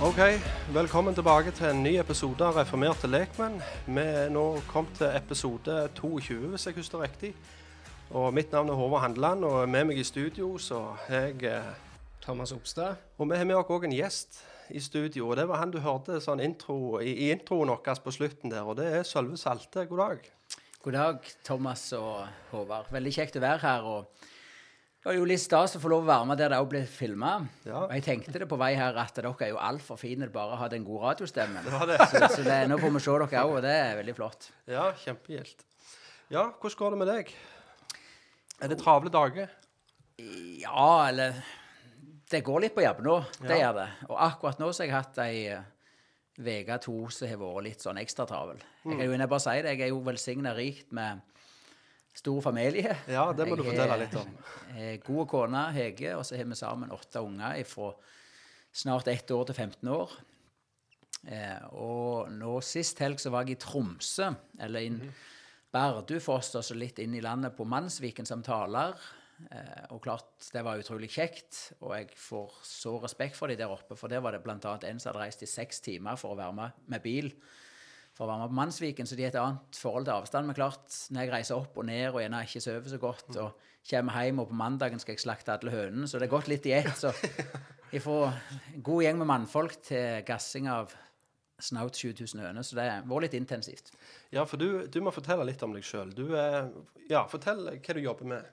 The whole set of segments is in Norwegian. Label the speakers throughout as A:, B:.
A: Ok, velkommen tilbake til en ny episode av Reformerte lekmenn. Vi er nå kommet til episode 22, hvis jeg husker riktig. Og mitt navn er Håvard Handeland, og med meg i studio så er jeg eh,
B: Thomas Opstad.
A: Og vi har med oss òg en gjest i studio, og det var han du hørte sånn intro, i, i introen vår på slutten der, og det er Sølve Salte. God dag.
C: God dag, Thomas og Håvard. Veldig kjekt å være her. og det var jo litt stas å få lov å være med der det òg ble filma.
A: Ja.
C: Og jeg tenkte det på vei her at dere er jo altfor fine til bare å ha den gode radiostemmen.
A: Det det.
C: Så, så det, nå får vi se dere òg, og det er veldig flott.
A: Ja, kjempegildt. Ja, hvordan går det med deg? Er det travle dager?
C: Ja, eller Det går litt på jobb nå. Det
A: Ja.
C: gjør det. Og akkurat nå så har jeg hatt ei eh, uke to som har vært litt sånn ekstra travel. Jeg kan jo jeg bare si det, jeg er jo velsigna rikt med stor familie.
A: Ja, det må du fortelle
C: er-
A: litt om.
C: God kone, Hege, og så har vi sammen åtte unger fra snart ett år til 15 år. Eh, og nå sist helg så var jeg i Tromsø, eller inn Bardufoss, og så litt inn i landet på Mannsviken som taler. Eh, og klart, det var utrolig kjekt, og jeg får så respekt for de der oppe, for der var det annet en som hadde reist i seks timer for å være med med bil for å være med på Mannsviken, så de har et annet forhold til avstand. Men klart, når jeg reiser opp og ned og gjerne ikke sover så godt, og kommer hjem, og på mandagen skal jeg slakte alle hønene, så det er gått litt i ett. Så jeg får en god gjeng med mannfolk til gassing av snaut 7000 høner, så det har vært litt intensivt.
A: Ja, for du, du må fortelle litt om deg sjøl. Ja, fortell hva du jobber med.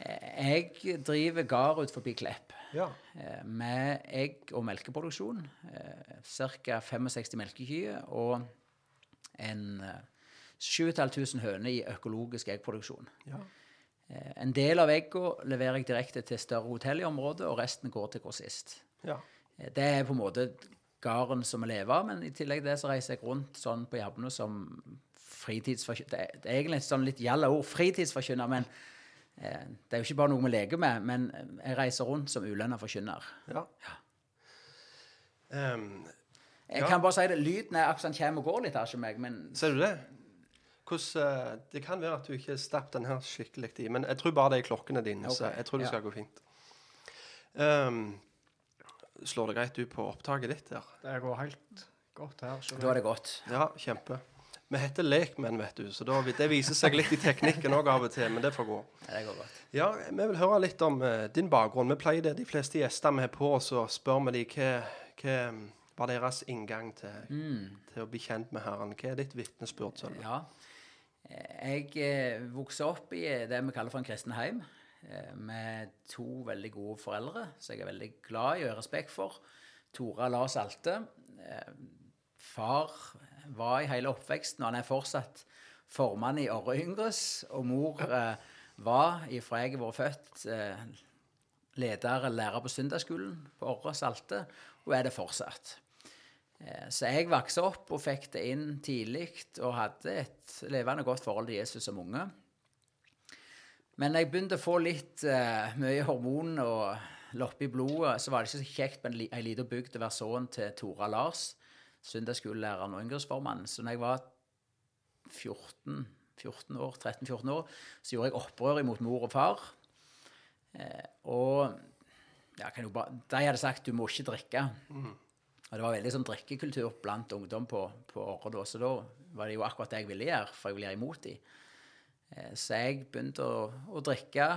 C: Eh, Jeg driver gard ut forbi Klepp.
A: Ja.
C: eh, med egg- og melkeproduksjon. Ca. 65 melkekyr og en eh, 7500 høner i økologisk eggproduksjon.
A: ja.
C: Eh, En del av eggene leverer jeg direkte til større hotell i området, og resten går til grossist.
A: ja.
C: Eh, Det er på en måte gården som vi lever av, men i tillegg til det så reiser jeg rundt sånn på jobbene som fritidsforkynner. Det, er- egentlig et sånn litt gjalla ord, fritidsforkynner, men eh, det er jo ikke bare noe vi leker med. Men jeg reiser rundt som ulønna forkynner.
A: ja. Ehm,
C: Jeg
A: Ja.
C: kan bare si det, lyden er akkurat den kommer og går litt her hos meg, men
A: ser du det? Hvordan, eh, det kan være at du ikke stapp den her skikkelig i, men jeg tror bare det er klokkene dine, så jeg tror det
C: ja.
A: skal gå fint. Um, slår det greit ut på opptaket ditt der?
B: Det går helt godt her. så
C: da er det godt.
A: Ja, kjempe. Vi heter lekmenn, vet du, så da, det viser seg litt i teknikken òg av og til, men det får gå.
C: Ja, det går godt.
A: Ja, vi vil høre litt om uh, din bakgrunn. Vi pleier det, de fleste gjester vi har på, så spør vi dem hva, hva var deres inngang til, til å bli kjent med Herren. Hva er ditt vitnesbyrd? Sølve?
C: Ja. Jeg eh, vokste opp i eh, det vi kaller for en kristen heim, eh, med to veldig gode foreldre, som jeg er veldig glad i og har respekt for. Tora Lars Alte. Eh, Far var i hele oppveksten, og han er fortsatt formann i Orre Yngres. Og mor eh, var, ifra jeg har vært født, eh, leder lærer på søndagsskolen på Orre Salte, og er det fortsatt. Eh, Så jeg vokste opp og fikk det inn tidlig og hadde et levende godt forhold til Jesus som unge. Men jeg begynte å få litt eh, mye hormon og loppe i blodet, så var det ikke så kjekt li- ei lita bygd å være sønnen til Tora Lars, søndagsskolelæreren og yngresformannen. Så når jeg var 14, 14 år, 13-14 år, så gjorde jeg opprør imot mor og far. Eh, og ja, kan jo bare, de hadde sagt du må ikke drikke. Og det var veldig sånn drikkekultur blant ungdom på, på Åre da, så da var det jo akkurat det jeg ville gjøre, for jeg ville gjøre imot dem. Eh, Så jeg begynte å, å drikke,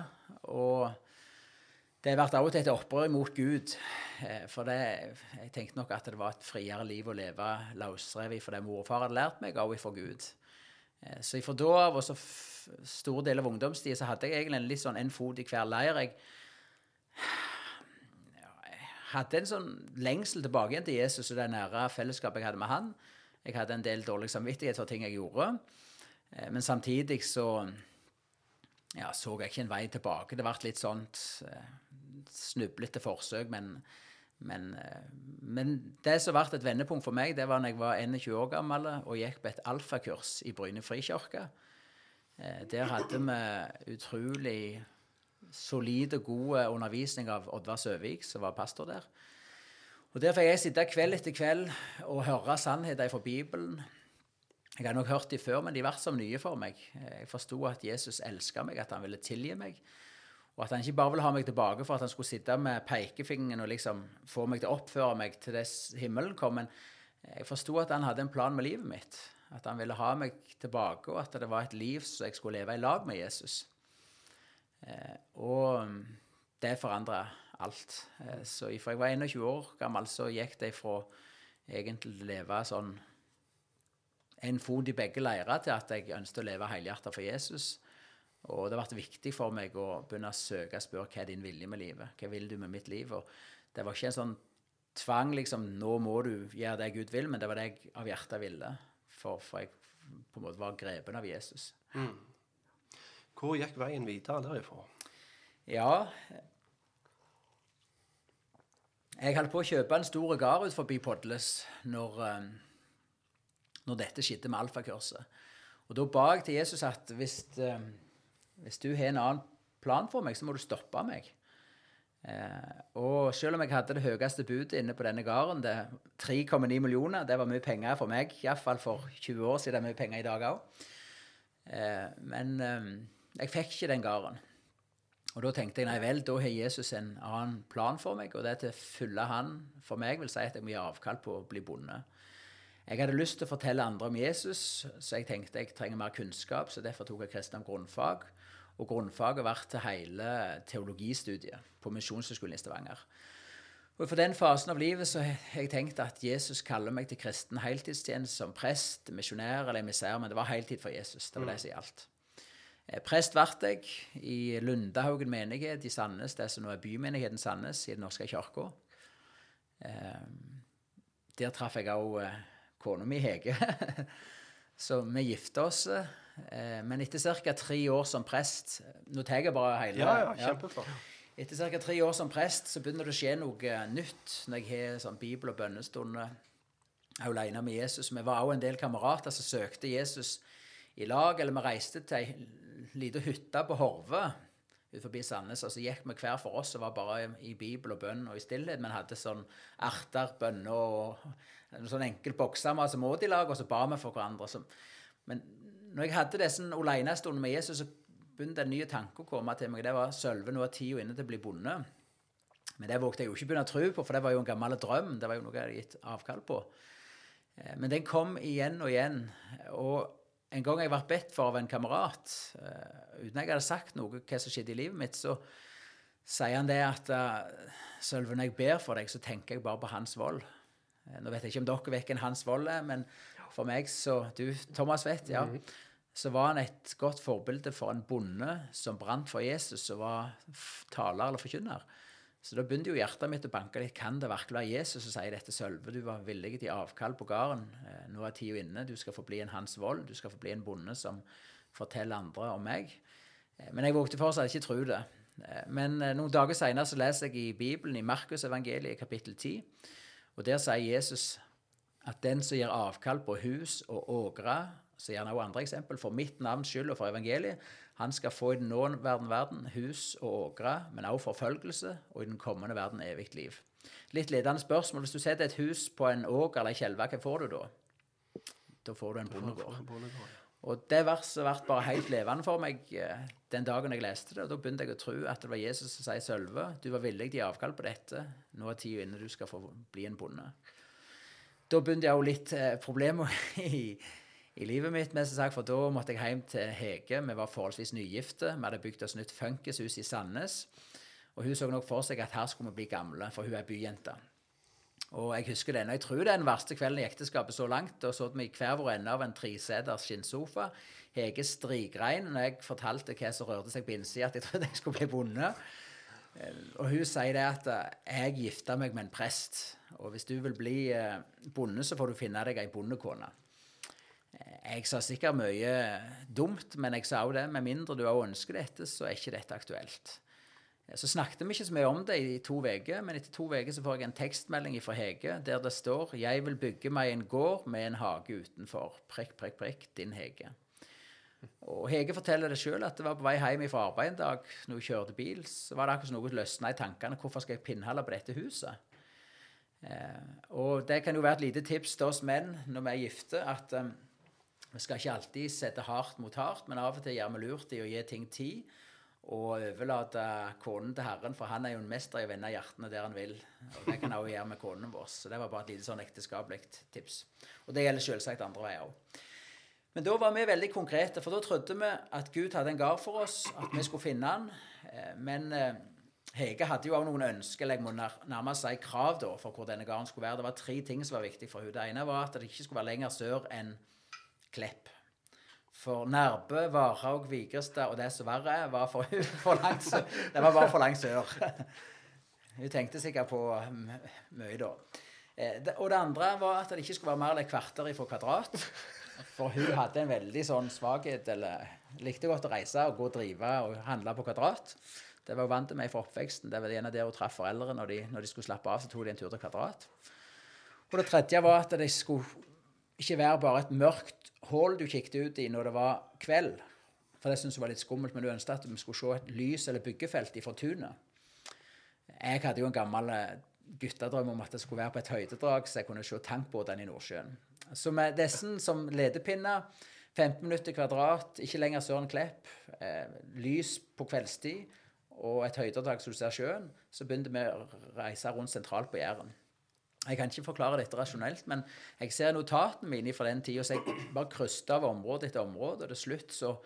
C: og det har vært av og til et opprør mot Gud. Eh, For det, jeg tenkte nok at det var et friere liv å leve løsrevet for det mor og far hadde lært meg, og fra Gud. Eh, Så fra da av, og så stor del av ungdomstida, så hadde jeg egentlig en litt sånn en fot i hver leir. Jeg hadde en sånn lengsel tilbake igjen til Jesus og det nære fellesskapet jeg hadde med han. Jeg hadde en del dårlig samvittighet for ting jeg gjorde. Eh, Men samtidig så ja, så jeg ikke en vei tilbake. Det ble litt sånt snublete forsøk, men, men, eh, men det som ble et vendepunkt for meg, det var når jeg var 21 år gammel og gikk på et alfakurs i Bryne frikirke. Eh, Der hadde vi utrolig solid og god eh, undervisning av Oddvar Søvik, som var pastor der. Og Der fikk jeg sitte kveld etter kveld og høre sannheter fra Bibelen. Jeg hadde nok hørt de før, men de ble som nye for meg. Jeg forsto at Jesus elska meg, at han ville tilgi meg. Og at han ikke bare ville ha meg tilbake for at han skulle sitte med pekefingeren og liksom få meg til å oppføre meg til dess himmelen kom. Men jeg forsto at han hadde en plan med livet mitt. At han ville ha meg tilbake, og at det var et liv som jeg skulle leve i lag med Jesus. Eh, og mm, det forandra alt. Eh, så fra jeg var 21 år gammel, så gikk det fra egentlig å leve sånn en fot i begge leirer til at jeg ønsket å leve helhjertet for Jesus. Og det har vært viktig for meg å begynne å søke og spørre hva er din vilje med livet. Hva vil du med mitt liv? Og det var ikke en sånn tvang liksom, nå må du gjøre det Gud vil, men det var det jeg av hjertet ville. For, for jeg på en måte var grepen av Jesus.
A: Hvor gikk veien videre derifra?
C: Ja Jeg holdt på å kjøpe en stor gard ut forbi Podles når, eh, når dette skjedde med alfakurset. Og da ba jeg til Jesus at hvis, eh, hvis du har en annen plan for meg, så må du stoppe meg. Eh, og selv om jeg hadde det høyeste budet inne på denne gården, det 3,9 millioner, det var mye penger for meg, iallfall for 20 år siden, det er mye penger i dag òg. Eh, men eh, jeg fikk ikke den gården. Og da tenkte jeg nei vel, da har Jesus en annen plan for meg, og det til å følge han for meg vil si at jeg må gi avkall på å bli bonde. Jeg hadde lyst til å fortelle andre om Jesus, så jeg tenkte jeg trenger mer kunnskap, så derfor tok jeg kristendom grunnfag. Og grunnfaget ble til hele teologistudiet på Misjonshøgskolen i Stavanger. Og For den fasen av livet så har jeg tenkt at Jesus kaller meg til kristen heltidstjeneste som prest, misjonær eller emissær, men det var heltid for Jesus. Det var det som gjaldt. alt. Prest ble jeg i Lundahaugen menighet i Sandnes, det som nå er bymenigheten Sandnes, i Den norske kirka. Eh, der traff jeg òg eh, kona mi Hege. Så vi gifta oss. Eh, men etter ca. tre år som prest Nå tar jeg bare hele.
A: Ja, ja, kjempeflott.
C: Etter ca. tre år som prest så begynner det å skje noe eh, nytt når jeg har sånn bibel- og bønnestunder alene med Jesus. Vi var også en del kamerater som søkte Jesus i lag, eller vi reiste til ei lita hytte på Horve utenfor Sandnes, og så gikk vi hver for oss og var bare i bibel og bønn og i stillhet, men hadde sånn arter, bønner og en sånn enkel bokser med åt i lag, og så ba vi for hverandre. Så, men når jeg hadde disse alenestundene med Jesus, så begynte en ny tanke å komme til meg. Det var Sølve, nå er tida inne til å bli bonde. Men det vågte jeg jo ikke begynne å tro på, for det var jo en gammel drøm. Det var jo noe jeg hadde gitt avkall på. Eh, Men den kom igjen og igjen. Og en gang jeg ble bedt for av en kamerat, uten uten jeg hadde sagt noe hva som skjedde i livet mitt, så sier han det at uh, Sølve, når jeg ber for deg, så tenker jeg bare på Hans Vold. Eh, Nå vet jeg ikke om dere vet hvem Hans Vold er, men for meg så Du, Thomas vet, ja. Så var han et godt forbilde for en bonde som brant for Jesus og var taler eller forkynner. Så da begynte jo hjertet mitt å banke litt. Kan det virkelig være Jesus som sier dette, Sølve? Du var villig til avkall på gården. Eh, Nå er tida inne. Du skal få bli en Hans Vold. Du skal få bli en bonde som forteller andre om meg. Eh, Men jeg vågte fortsatt ikke tro det. Eh, Men noen dager seinere leser jeg i Bibelen, i Markus evangeliet, kapittel 10, og der sier Jesus at den som gir avkall på hus og ågre, så gjerne også andre eksempel, for mitt navns skyld og for evangeliet, han skal få i den nåværende verden hus og ågre, men også forfølgelse, og i den kommende verden evig liv. Litt ledende spørsmål. Hvis du setter et hus på en åker eller ei kjelve, hva får du da? Da får du en bondegård. Og det verset ble bare helt levende for meg eh, den dagen jeg leste det. og Da begynte jeg å tro at det var Jesus som sier Sølve, du var villig til å gi avkall på dette. Nå er tida inne, du skal få bli en bonde. Da begynte jeg jo litt eh, problemer i, i livet mitt, mest sagt, for da måtte jeg hjem til Hege. Vi var forholdsvis nygifte. Vi hadde bygd oss nytt funkishus i Sandnes. Og hun så nok for seg at her skulle vi bli gamle, for hun er byjente. Og jeg husker den, og jeg tror det er den verste kvelden i ekteskapet så langt. Da satt vi i hver vår ende av en treseters skinnsofa. Hege strigrein når jeg fortalte hva som rørte seg på innsida, at jeg trodde jeg skulle bli bonde. Eh, og hun sier det at eh, jeg gifta meg med en prest, og hvis du vil bli eh, bonde, så får du finne deg ei bondekone. Jeg sa sikkert mye dumt, men jeg sa òg det. Med mindre du òg ønsker dette, så er ikke dette aktuelt. Så snakket vi ikke så mye om det i to uker, men etter to uker får jeg en tekstmelding fra Hege der det står 'Jeg vil bygge meg en gård med en hage utenfor'. Prikk, prikk, prikk. Din Hege. Og Hege forteller det sjøl at det var på vei hjem fra arbeid en dag når hun kjørte bil, så var det akkurat som noe løsna i tankene. Hvorfor skal jeg pinnhalle på dette huset? Eh, og det kan jo være et lite tips til oss menn når vi er gifte, at um, vi skal ikke alltid sette hardt mot hardt, men av og til gjør vi lurt i å gi ting tid og overlate konen til Herren, for han er jo en mester i å vende hjertene der han vil. Og Det kan han også gjøre med konen vår. Så det var bare et lite sånn ekteskapelig tips. Og det gjelder selvsagt andre veier òg. Men da var vi veldig konkrete, for da trodde vi at Gud hadde en gard for oss, at vi skulle finne han. Eh, men eh, Hege hadde jo også noen ønsker, eller jeg må nærmest si krav, da, for hvor denne garden skulle være. Det var tre ting som var viktig for henne. Det ene var at det ikke skulle være lenger sør enn Klepp. For Nærbø, Varhaug, Vigrestad og det som verre er, var for, for langt sør. Det var bare for langt sør. Hun tenkte sikkert på mye da. Eh, og det andre var at det ikke skulle være mer enn et kvarter ifra kvadrat. For hun hadde en veldig sånn svakhet, eller likte godt å reise og gå og drive og handle på kvadrat. Det var hun vant med fra oppveksten. Det var ene der hun traff foreldre når de, når de skulle slappe av, så tok de en tur til kvadrat. Og det tredje var at det skulle ikke være bare et mørkt hull du kikket ut i når det var kveld. For det syntes hun var litt skummelt, men hun ønsket at vi skulle se et lys eller byggefelt fra tunet. Jeg hadde jo en gammel eh, guttedrøm om at det skulle være på et høydedrag, så jeg kunne se tankbåtene i Nordsjøen. Så med dessen som ledepinne, 15 minutter kvadrat, ikke lenger sør enn Klepp, eh, lys på kveldstid og et høydedrag så du ser sjøen, så begynte vi å reise rundt sentralt på Jæren. Jeg kan ikke forklare dette rasjonelt, men jeg ser notatene mine fra den tida, så jeg bare krysta av område etter område, og til slutt så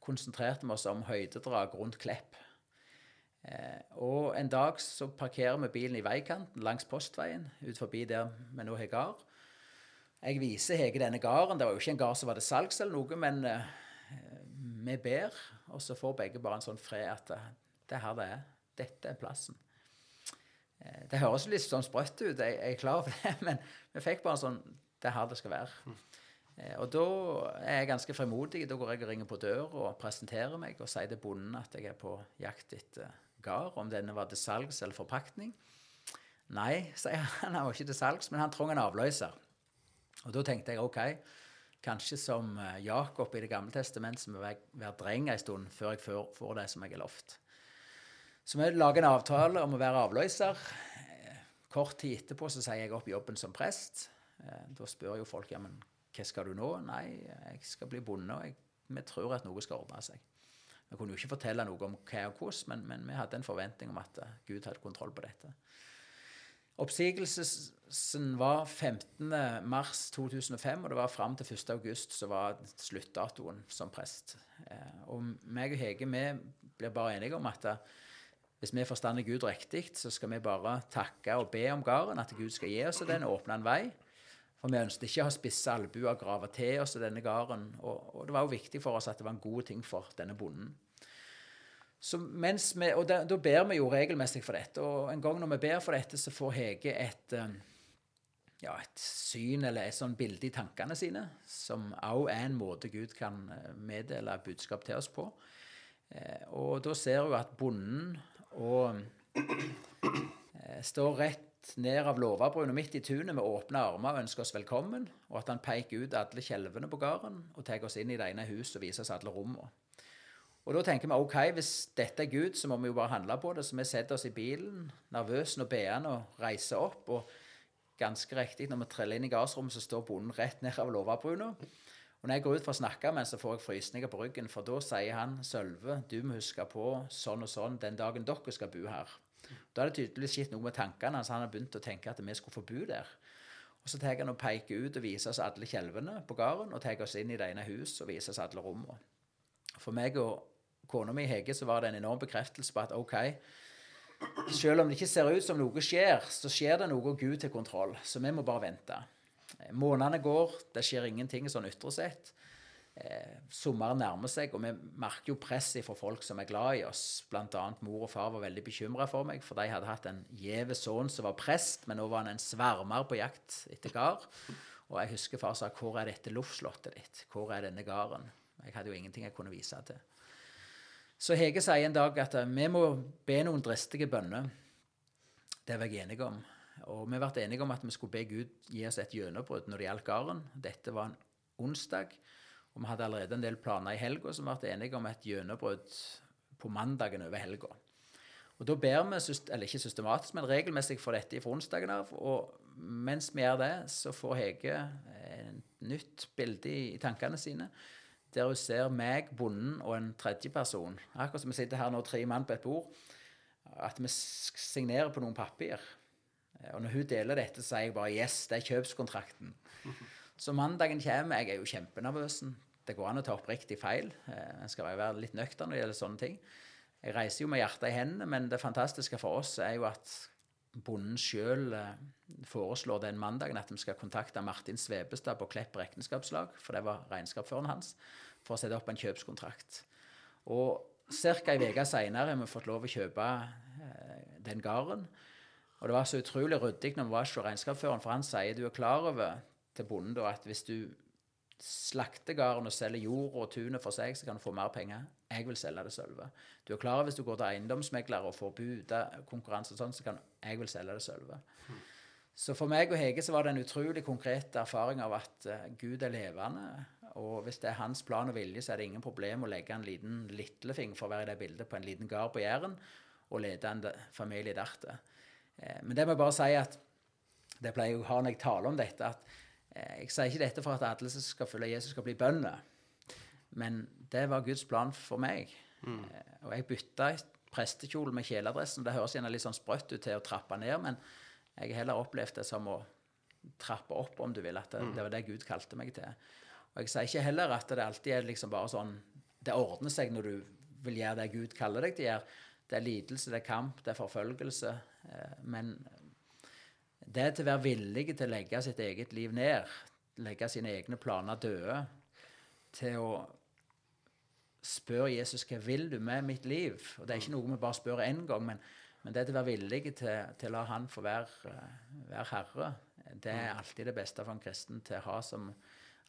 C: konsentrerte vi oss om høydedrag rundt Klepp. Eh, og en dag så parkerer vi bilen i veikanten langs Postveien, ut forbi der vi nå har gard. Jeg viser Hege denne gården. Det var jo ikke en gard som var til salgs eller noe, men eh, vi ber, og så får begge bare en sånn fred at det, det er her det er. Dette er plassen. Eh, det høres litt sånn sprøtt ut, jeg, er klar over det, men vi fikk bare sånn Det er her det skal være. Eh, og da er jeg ganske frimodig. Da går jeg og ringer på døra og presenterer meg og sier til bonden at jeg er på jakt etter gard, om denne var til salgs eller forpaktning. Nei, sier han. Han var ikke til salgs, men han trenger en avløser. Og da tenkte jeg OK, kanskje som eh, Jakob i Det gamle testamentet, som jeg være dreng en stund før jeg får det som jeg har lovt. Så vi lager en avtale om å være avløser. Kort tid etterpå så sier jeg opp jobben som prest. Eh, da spør jo folk ja, men hva skal du nå? Nei, jeg skal bli bonde, og jeg, vi tror at noe skal ordne seg. Vi kunne jo ikke fortelle noe om hva og hvordan, men, men vi hadde en forventning om at eh, Gud hadde kontroll på dette. Oppsigelsen var 15.3.2005, og det var fram til 1.8 som var sluttdatoen som prest. Eh, og meg og Hege vi blir bare enige om at hvis vi forstander Gud riktig, så skal vi bare takke og be om gården, at Gud skal gi oss den og åpne en vei. For vi ønsket ikke å ha spisse albuer og grave til oss denne gården. Og, og, det var jo viktig for oss at det var en god ting for denne bonden. Så mens vi, og da, da ber vi jo regelmessig for dette. Og en gang når vi ber for dette, så får Hege et, um, ja, et syn eller et sånn bilde i tankene sine, som også er en måte Gud kan uh, meddele budskap til oss på. Eh, og da ser hun at bonden og eh, står rett ned av låvebrua midt i tunet med åpne armer og ønsker oss velkommen, og at han peker ut alle skjelvene på gården og tar oss inn i det ene huset og viser oss alle rommene. Og da tenker vi ok, hvis dette er Gud, så må vi jo bare handle på det. Så vi setter oss i bilen, nervøse og beende, og reiser opp. Og ganske riktig, når vi treller inn i gardsrommet, så står bonden rett ned av låvebrua. Og når jeg går ut for å snakke med ham, så får jeg frysninger på ryggen, for da sier han Sølve, du må huske på sånn og sånn den dagen dere skal bo her. Da har det tydeligvis skjedd noe med tankene hans. Han har begynt å tenke at vi skulle få bo der. Og Så tar han og peker ut og viser oss alle kjelvene på gården, og tar oss inn i det ene huset og viser oss alle rommene. For meg og kona mi Hege så var det en enorm bekreftelse på at OK, selv om det ikke ser ut som noe skjer, så skjer det noe og Gud til kontroll. Så vi må bare vente. Månedene går, det skjer ingenting sånn ytre sett. Eh, sommeren nærmer seg, og vi merker jo presset fra folk som er glad i oss. Blant annet mor og far var veldig bekymra for meg, for de hadde hatt en gjeve sønn som var prest, men nå var han en svermer på jakt etter gard. Og jeg husker far sa 'Hvor er dette luftslottet ditt? Hvor er denne gården?' Jeg hadde jo ingenting jeg kunne vise til. Så Hege sier en dag at eh, vi må be noen dristige bønner. Det var jeg enig om. Og vi ble enige om at vi skulle be Gud gi oss et gjennombrudd når det gjaldt gården. Dette var en onsdag. Og vi hadde allerede en del planer i helga som ble enige om et gjennombrudd på mandagen over helga. Og da ber vi, eller ikke systematisk, men regelmessig for dette fra onsdagen av. Og mens vi gjør det, så får Hege et nytt bilde i, tankene sine. Der hun ser meg, bonden og en tredjeperson. Akkurat som vi sitter her nå, tre mann på et bord. At vi signerer på noen papir. Og når hun deler dette, så sier jeg bare 'yes, det er kjøpskontrakten'. Så mandagen kommer, jeg er jo kjempenervøs. Det går an å ta oppriktig feil. En skal skal være litt nøktern når det gjelder sånne ting. Jeg reiser jo med hjertet i hendene, men det fantastiske for oss er jo at bonden sjøl eh, foreslår den mandagen at vi skal kontakte Martin Svebestad på Klepp regnskapslag, for det var regnskapsføreren hans, for å sette opp en kjøpskontrakt. Og ca. ei uke seinere har vi fått lov å kjøpe eh, den gården. Og det var så utrolig ryddig når vi var hos regnskapsføreren, for han sier du er klar over til bonden da at hvis du slakter gården og selger jord og tunet for seg, så kan du få mer penger. Jeg vil selge det sølve. Du er klar over hvis du går til eiendomsmegler og får budkonkurranse og sånn, så kan jeg vil selge det sølve. Mm. Så for meg og Hege så var det en utrolig konkret erfaring av at uh, Gud er levende. Og hvis det er hans plan og vilje, så er det ingen problem å legge en liten litlefing for å være i det bildet på en liten gard på Jæren og lede en familie dertil. Eh, men det må jeg bare si at det pleier jeg å ha når jeg taler om dette, at Eh, jeg sier ikke dette for at alle som skal følge Jesus, skal bli bønder. Men det var Guds plan for meg. Mm. Eh, og jeg bytta prestekjole med kjeledressen. Det høres gjerne litt sånn sprøtt ut til å trappe ned, men jeg har heller opplevd det som å trappe opp, om du vil. At det, mm. det var det Gud kalte meg til. Og jeg sier ikke heller at det alltid er liksom bare sånn Det ordner seg når du vil gjøre det Gud kaller deg til å gjøre. Det er lidelse, det er kamp, det er forfølgelse. Eh, men det til å være villig til å legge sitt eget liv ned, legge sine egne planer døde, til å spørre Jesus hva vil du med mitt liv? Og Det er ikke noe vi bare spør én gang, men, men, det til å være villig til, til å la Han få være, være, herre, det er alltid det beste for en kristen til å ha som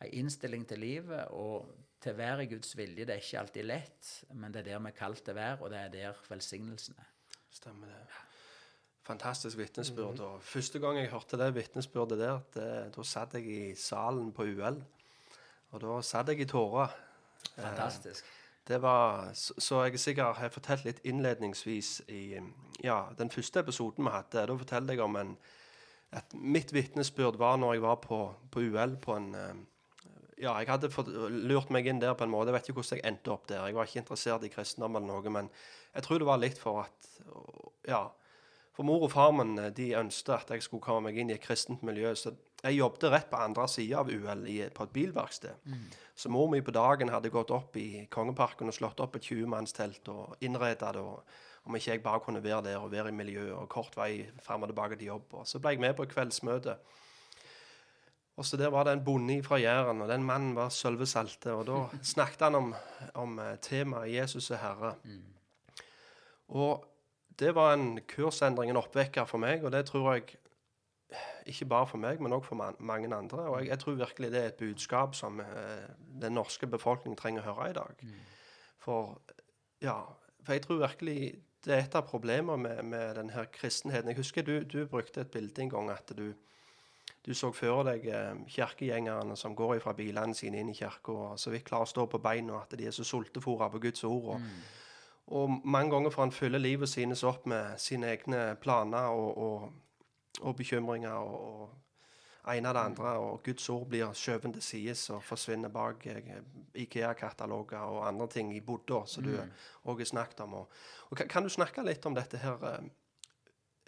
C: en innstilling til livet. Og til å være i Guds vilje. Det er ikke alltid lett, men det er der vi er kalt til å være, og det er der velsignelsen er.
A: Stemmer det fantastisk vitnesbyrd. Mm -hmm. Og første gang jeg hørte det vitnesbyrdet der, det, da satt jeg i salen på UL. Og da satt jeg i tårer.
C: Fantastisk. Eh,
A: det var, så, så jeg sikkert har fortalt litt innledningsvis i ja, den første episoden vi hadde. Da fortalte jeg om en, at mitt vitnesbyrd var når jeg var på, på UL på en eh, ja, jeg hadde fått, lurt meg inn der på en måte. Jeg vet ikke hvordan jeg endte opp der. Jeg var ikke interessert i kristendom eller noe, men jeg tror det var litt for at Ja. For mor og far min eh, de ønsket at jeg skulle komme meg inn i et kristent miljø. Så jeg jobbet rett på andre sida av UL på et bilverksted. Mm. Så mor mi på dagen hadde gått opp i Kongeparken og slått opp et 20-mannstelt og innreda det. Og, om ikke jeg bare kunne være der og være i miljøet og kort vei frem og tilbake til jobb. Og så ble jeg med på et kveldsmøte. Og så Der var det en bonde fra Jæren, og den mannen var Sølve Salte. Og da snakket han om, om eh, temaet 'Jesus er Herre'. Mm. Og det var en kursendring, en oppvekker for meg, og det tror jeg ikke bare for meg, men òg for mange andre. Og jeg, jeg, tror virkelig det er et budskap som eh, den norske befolkningen trenger å høre i dag. Mm. For ja, for jeg tror virkelig det er et av problemene med, med denne kristenheten. Jeg husker du, du brukte et bilde en gang at du, du så for deg eh, kirkegjengerne som går fra bilene sine inn i kirka og så vidt klarer å stå på beina, at de er så sultefòra på Guds ord. Og, og mange ganger får han fylle livet sine opp med sine egne planer og, og, og bekymringer og, og ene det andre, og Guds ord blir skjøvet til sides og forsvinner bak eh, Ikea-kataloger og andre ting i bodda, som du òg har snakket om. Og, og kan, kan du snakke litt om dette her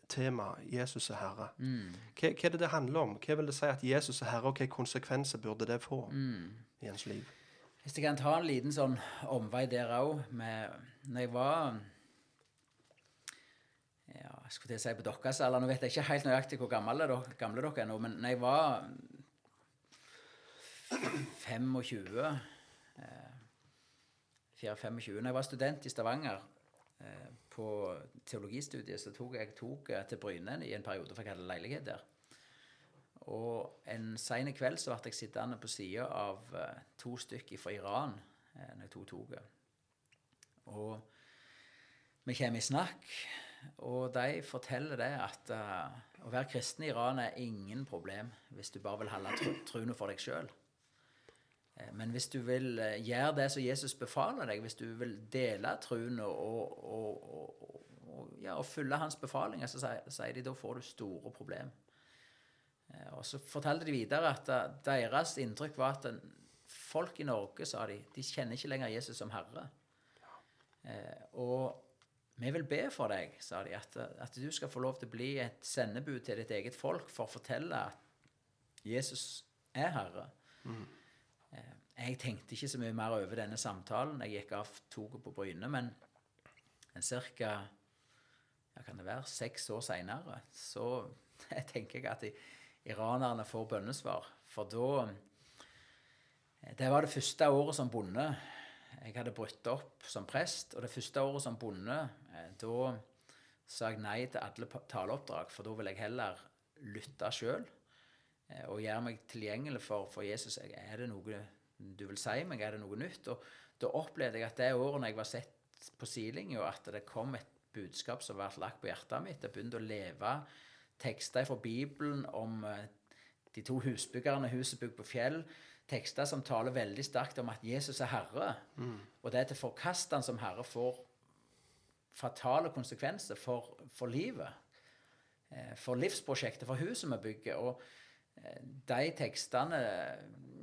A: temaet Jesus er Herre? Hva, hva er det det handler om? Hva vil det si at Jesus er Herre, og hvilke konsekvenser burde det få i ens liv?
C: Hvis jeg kan ta en liten sånn omvei der òg Når jeg var ja, jeg skulle til å si på deres alder Nå vet jeg ikke helt nøyaktig hvor gamle, dere- gamle dere er nå, men når jeg var 25 eh, 4-25 Når jeg var student i Stavanger eh, på teologistudiet, så tok jeg eh, til Bryne i en periode, for jeg hadde leilighet der. Og en sen kveld så ble jeg sittende på sida av eh, to stykker fra Iran eh, når jeg tok toget. Og vi kommer i snakk, og de forteller det at uh, å være kristen i Iran er ingen problem hvis du bare vil holde tro, troen for deg sjøl. Men hvis du vil eh, gjøre det som Jesus befaler deg, hvis du vil dele troen og, og, og, og, ja, og følge hans befalinger, så sier, de da får du store problemer. Eh, Og så fortalte de videre at eh, deres inntrykk var at folk i Norge, sa de, de kjenner ikke lenger Jesus som herre. Eh, og vi vil be for deg, sa de, at, at du skal få lov til å bli et sendebud til ditt eget folk for å fortelle at Jesus er herre. Eh, Jeg tenkte ikke så mye mer over denne samtalen. Jeg gikk av toget på Bryne, men ca. Ja, seks år seinere så tenker jeg at iranerne får bønnesvar. For da Det var det første året som bonde. Jeg hadde brutt opp som prest, og det første året som bonde, eh, da sa jeg nei til alle taleoppdrag, for da vil jeg heller lytte sjøl eh, og gjøre meg tilgjengelig for, for Jesus. Er det noe du vil si meg? Er det noe nytt? Og da opplevde jeg at det året når jeg var sett på sidelinja, at det kom et budskap som ble lagt på hjertet mitt. Jeg begynte å leve tekster fra Bibelen om eh, de to husbyggerne, huset bygd på fjell. Tekster som taler veldig sterkt om at Jesus er herre. Og det er til forkastene som herre får fatale konsekvenser for, for livet. eh, For livsprosjektet, for huset vi bygger. Og de tekstene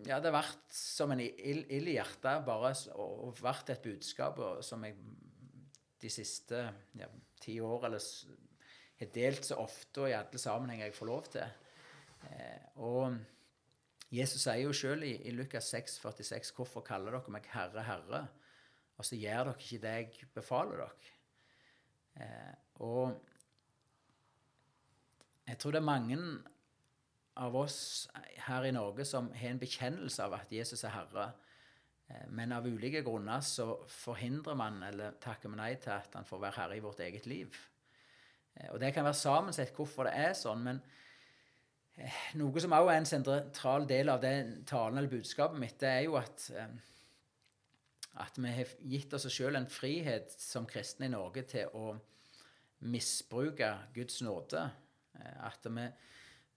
C: Ja, det har vært som en ild, i hjertet, bare, og, vært et budskap som jeg de siste ja, ti år eller har delt så ofte og i alle sammenhenger jeg får lov til. Eh, og Jesus sier jo sjøl i, i Lukas 6, 46, 'Hvorfor kaller dere meg Herre, Herre?' Og så gjør dere ikke det jeg befaler dere. Eh, og jeg tror det er mange av oss her i Norge som har en bekjennelse av at Jesus er Herre. Eh, Men av ulike grunner så forhindrer man, eller takker man nei til at han får være herre i vårt eget liv. Eh, Og det kan være sammensett hvorfor det er sånn, men eh, noe som også er en sentral del av den talen eller budskapet mitt, det er jo at at vi har gitt oss sjøl en frihet som kristne i Norge til å misbruke Guds nåde. At vi,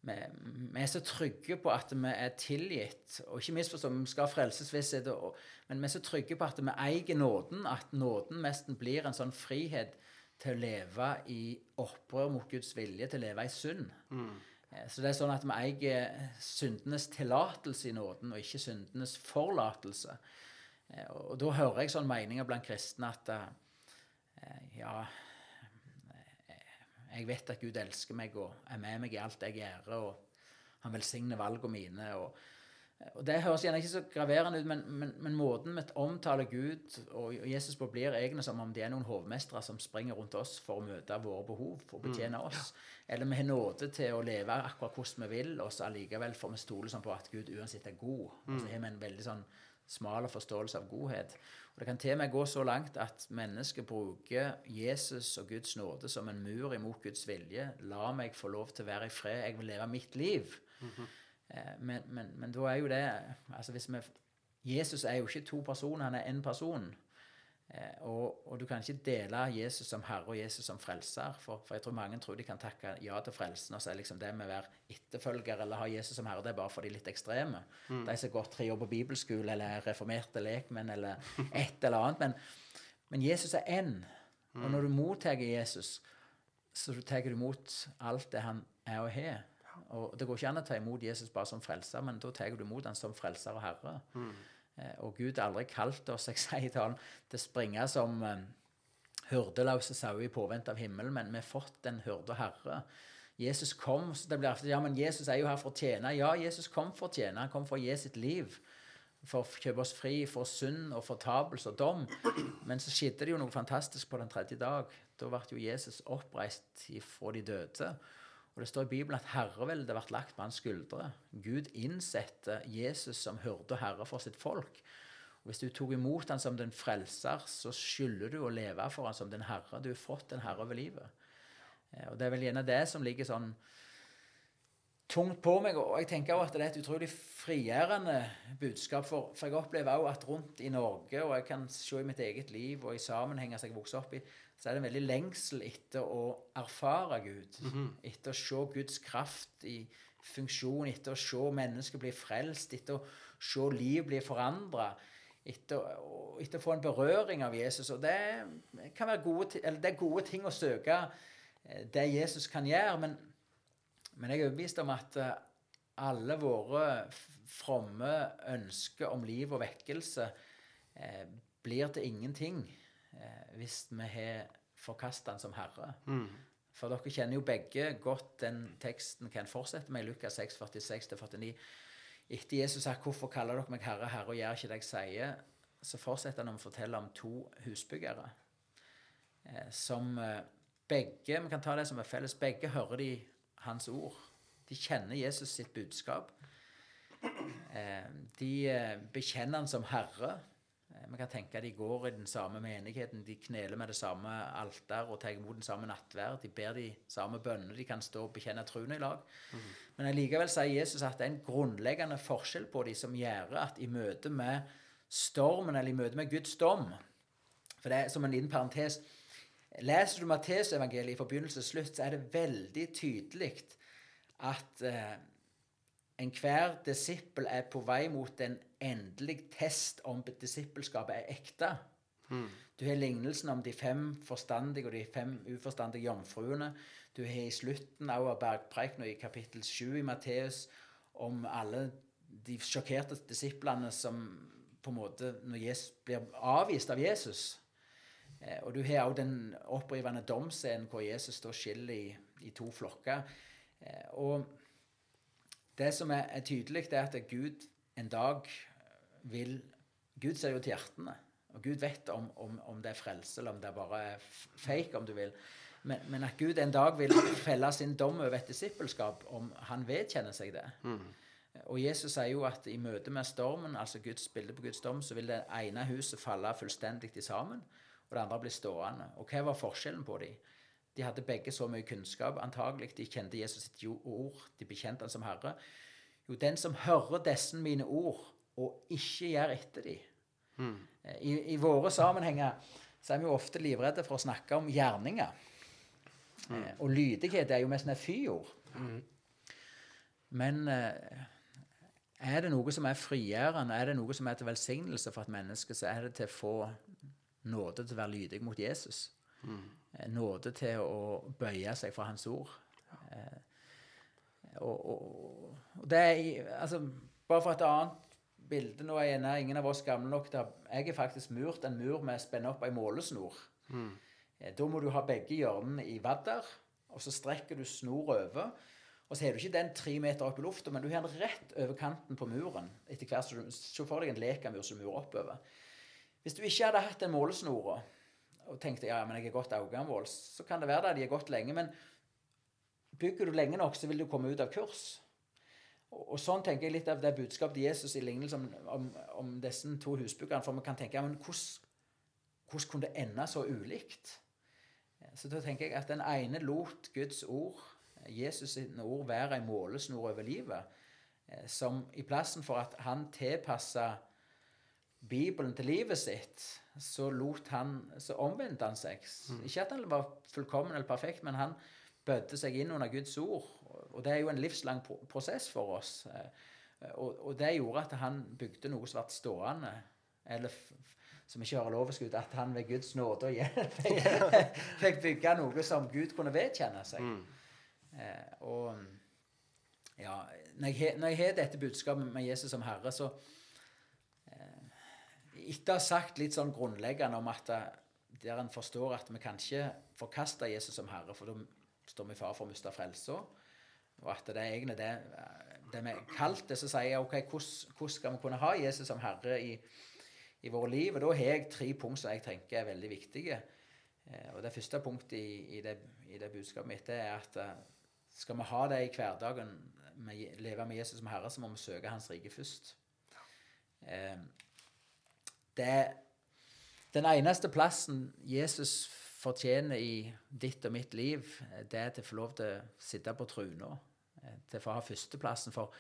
C: vi, vi er så trygge på at vi er tilgitt. Og ikke misforstå, vi skal ha frelsesvisshet, men vi er så trygge på at vi eier nåden, at nåden nesten blir en sånn frihet til å leve i opprør mot Guds vilje, til å leve i synd. Mm. Så det er sånn at vi eier syndenes tillatelse i nåden, og ikke syndenes forlatelse. Eh, Og, da hører jeg sånne meninger blant kristne at eh, ja eh, Jeg vet at Gud elsker meg og er med meg i alt jeg gjør, og han velsigner valgene mine. og og Det høres gjerne ikke så graverende ut, men, men, men måten vi omtaler Gud og Jesus på, blir egentlig som om de er noen hovmestere som springer rundt oss for å møte våre behov, for å betjene oss. Eller vi har nåde til å leve akkurat hvordan vi vil, og så allikevel får vi stole sånn på at Gud uansett er god. Og så har vi en veldig sånn smal forståelse av godhet. Det kan til og med gå så langt at mennesker bruker Jesus og Guds nåde som en mur imot Guds vilje. La meg få lov til å være i fred. Jeg vil leve mitt liv. Eh, Men, men, men da er jo det altså hvis vi, Jesus er jo ikke to personer, han er én person. Eh, og, og du kan ikke dele Jesus som herre og Jesus som frelser. For, for jeg tror mange tror de kan takke ja til frelsen, og så er liksom det med å være etterfølger eller ha Jesus som herre, det er bare for de litt ekstreme. De som har gått tre år på bibelskole eller er reformerte lekmenn eller et eller annet. Men, men Jesus er én. Og når du mottar Jesus, så tar du imot alt det han er og har. Og det går ikke an å ta imot Jesus bare som frelser, men da tar du imot han som frelser og herre. Eh, Og Gud har aldri kalt oss jeg sier talen, til å springe som eh, hyrdeløse sauer i påvente av himmelen, men vi har fått en hyrde herre. Jesus kom, så det blir ofte, ja, men Jesus er jo her for å tjene. Ja, Jesus kom for å tjene. Han kom for å gi sitt liv. For å kjøpe oss fri for synd og fortapelse og dom. Men så skjedde det jo noe fantastisk på den tredje dag. Da ble jo Jesus oppreist fra de døde. Og det står i Bibelen at herreveldet ble lagt på hans skuldre. Gud innsatte Jesus som hyrde og herre for sitt folk. Og Hvis du tok imot han som den frelser, så skylder du å leve for han som den herre. Du har fått en herre over livet. Eh, Og det er vel gjerne det som ligger sånn tungt på meg. Og jeg tenker også at det er et utrolig frigjørende budskap. For, for jeg opplever også at rundt i Norge, og jeg kan se i mitt eget liv og i sammenhenger som jeg vokste opp i, så er det en veldig lengsel etter å erfare Gud. Etter å se Guds kraft i funksjon, etter å se mennesker bli frelst, etter å se liv bli forandra. Etter, etter å få en berøring av Jesus. Og det kan være gode, eller det er gode ting å søke eh, det Jesus kan gjøre. men men jeg er overbevist om at eh, alle våre fromme ønsker om liv og vekkelse eh, blir til ingenting eh, hvis vi har forkasta Han som Herre. For dere kjenner jo begge godt den teksten kan fortsette med i Lukas 6, 46-49. Etter Jesus sa 'Hvorfor kaller dere meg Herre, Herre, og gjør ikke det jeg sier', så fortsetter han å fortelle om to husbyggere eh, som eh, begge Vi kan ta det som er felles. Begge hører de hans ord. De kjenner Jesus sitt budskap. Eh, de eh, bekjenner han som herre. Eh, Vi kan tenke de går i den samme menigheten, de kneler med det samme alter og tar imot den samme nattverd. De ber de samme bønnene, de kan stå og bekjenne troen i lag. Men allikevel sier Jesus at det er en grunnleggende forskjell på de som gjør at i møte med stormen, eller i møte med Guds dom For det er som en liten parentes Leser du Matteusevangeliet fra begynnelse til slutt, så er det veldig tydelig at eh, enhver disippel er på vei mot en endelig test om disippelskapet er ekte. Du har lignelsen om de fem forstandige og de fem uforstandige jomfruene. Du har i slutten av bergpreikenen i kapittel 7 i Matteus om alle de sjokkerte disiplene som på en måte Når Jesus blir avvist av Jesus. Eh, og du har òg den opprivende domsscenen hvor Jesus da skiller i, i to flokker. Eh, og det som er, er tydelig, det er at Gud en dag vil Gud ser jo til hjertene. Og Gud vet om, om, om det er frelse, eller om det bare er f- fake, om du vil. Men, men at Gud en dag vil felle sin dom over et disippelskap om han vedkjenner seg det. Og Jesus sier jo at i møte med stormen, altså Guds bilde på Guds dom, så vil det ene huset falle fullstendig til sammen, og det andre bli stående. Og hva var forskjellen på dem? De hadde begge så mye kunnskap, antagelig. De kjente Jesus sitt ord, de bekjente han som Herre. Jo, den som hører disse mine ord, og ikke gjør etter de. I, I våre sammenhenger så er vi jo ofte livredde for å snakke om gjerninger. Eh, og lydighet er jo mest et fyord. Men eh, er det noe som er frigjørende, er det noe som er til velsignelse for et menneske, så er det til å få nåde til å være lydig mot Jesus. Mm. Nåde til å bøye seg for hans ord. Og, og, og det er altså, Bare for et annet bilde Nå er gjerne ingen av oss gamle nok til Jeg er faktisk murt en mur med å spenne opp ei målesnor. Mm. Da må du ha begge hjørnene i vadder, og så strekker du snor over. Og så har du ikke den tre meter opp i lufta, men du har den rett over kanten på muren. etter hvert så du Se for deg en lekamur som murer oppover. Hvis du ikke hadde hatt den målesnora og tenkte ja, men jeg er godt augamål, så kan det være det de er gått lenge. Men bygger du lenge nok, så vil du komme ut av kurs. Og, sånn tenker jeg litt av det budskapet til Jesus i lignelse om, om, om disse to husbyggerne. For vi kan tenke men hvordan, hvordan kunne det ende så ulikt? Så da tenker jeg at den ene lot Guds ord, Jesus sine ord, være en målesnor over livet. Som i plassen for at han tilpassa Bibelen til livet sitt, så lot han, så omvendte han seg. Ikke at han var fullkommen eller perfekt, men han bødde seg inn under Guds ord. Og det er jo en livslang prosess for oss. Eh, Og, og det gjorde at han bygde noe som ble stående. Eller som ikke hører ut, at han ved Guds nåde og hjelp fikk, fikk bygge noe som Gud kunne vedkjenne seg. Eh, og ja, når jeg, har dette budskapet med Jesus som Herre, så eh, Etter å ha sagt litt sånn grunnleggende om at der en forstår at vi kan ikke forkaste Jesus som Herre, for da står vi i fare for å miste frelsa. Og at det er egentlig det, eh, det vi kalte det, så sier jeg ok, hvordan, skal vi kunne ha Jesus som Herre i, i våre liv? Og da har jeg tre punkt som jeg tenker er veldig viktige. Eh, Og det første punktet i, i, det, i det budskapet mitt det er at eh, skal vi ha det i hverdagen, med, leve med Jesus som Herre, så må vi søke Hans rike først. Det, den eneste plassen Jesus fortjener i ditt og mitt liv, det er til å få lov til å sitte på truna. Eh, Til å få ha førsteplassen. For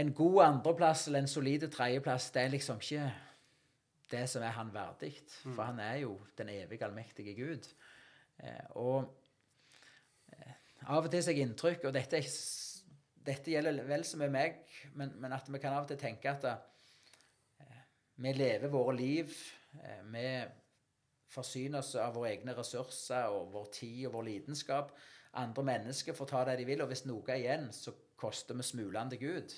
C: en god andreplass eller en solid tredjeplass, det er liksom ikke det som er han verdig. For han er jo den evige, allmektige Gud. Eh, og eh, av og til har jeg inntrykk, og dette, er, dette gjelder vel som med meg, men, men at vi kan av og til tenke at vi lever våre liv, vi forsyner oss av våre egne ressurser og vår tid og vår lidenskap. Andre mennesker får ta det de vil, og hvis noe er igjen, så koster vi smulene til Gud.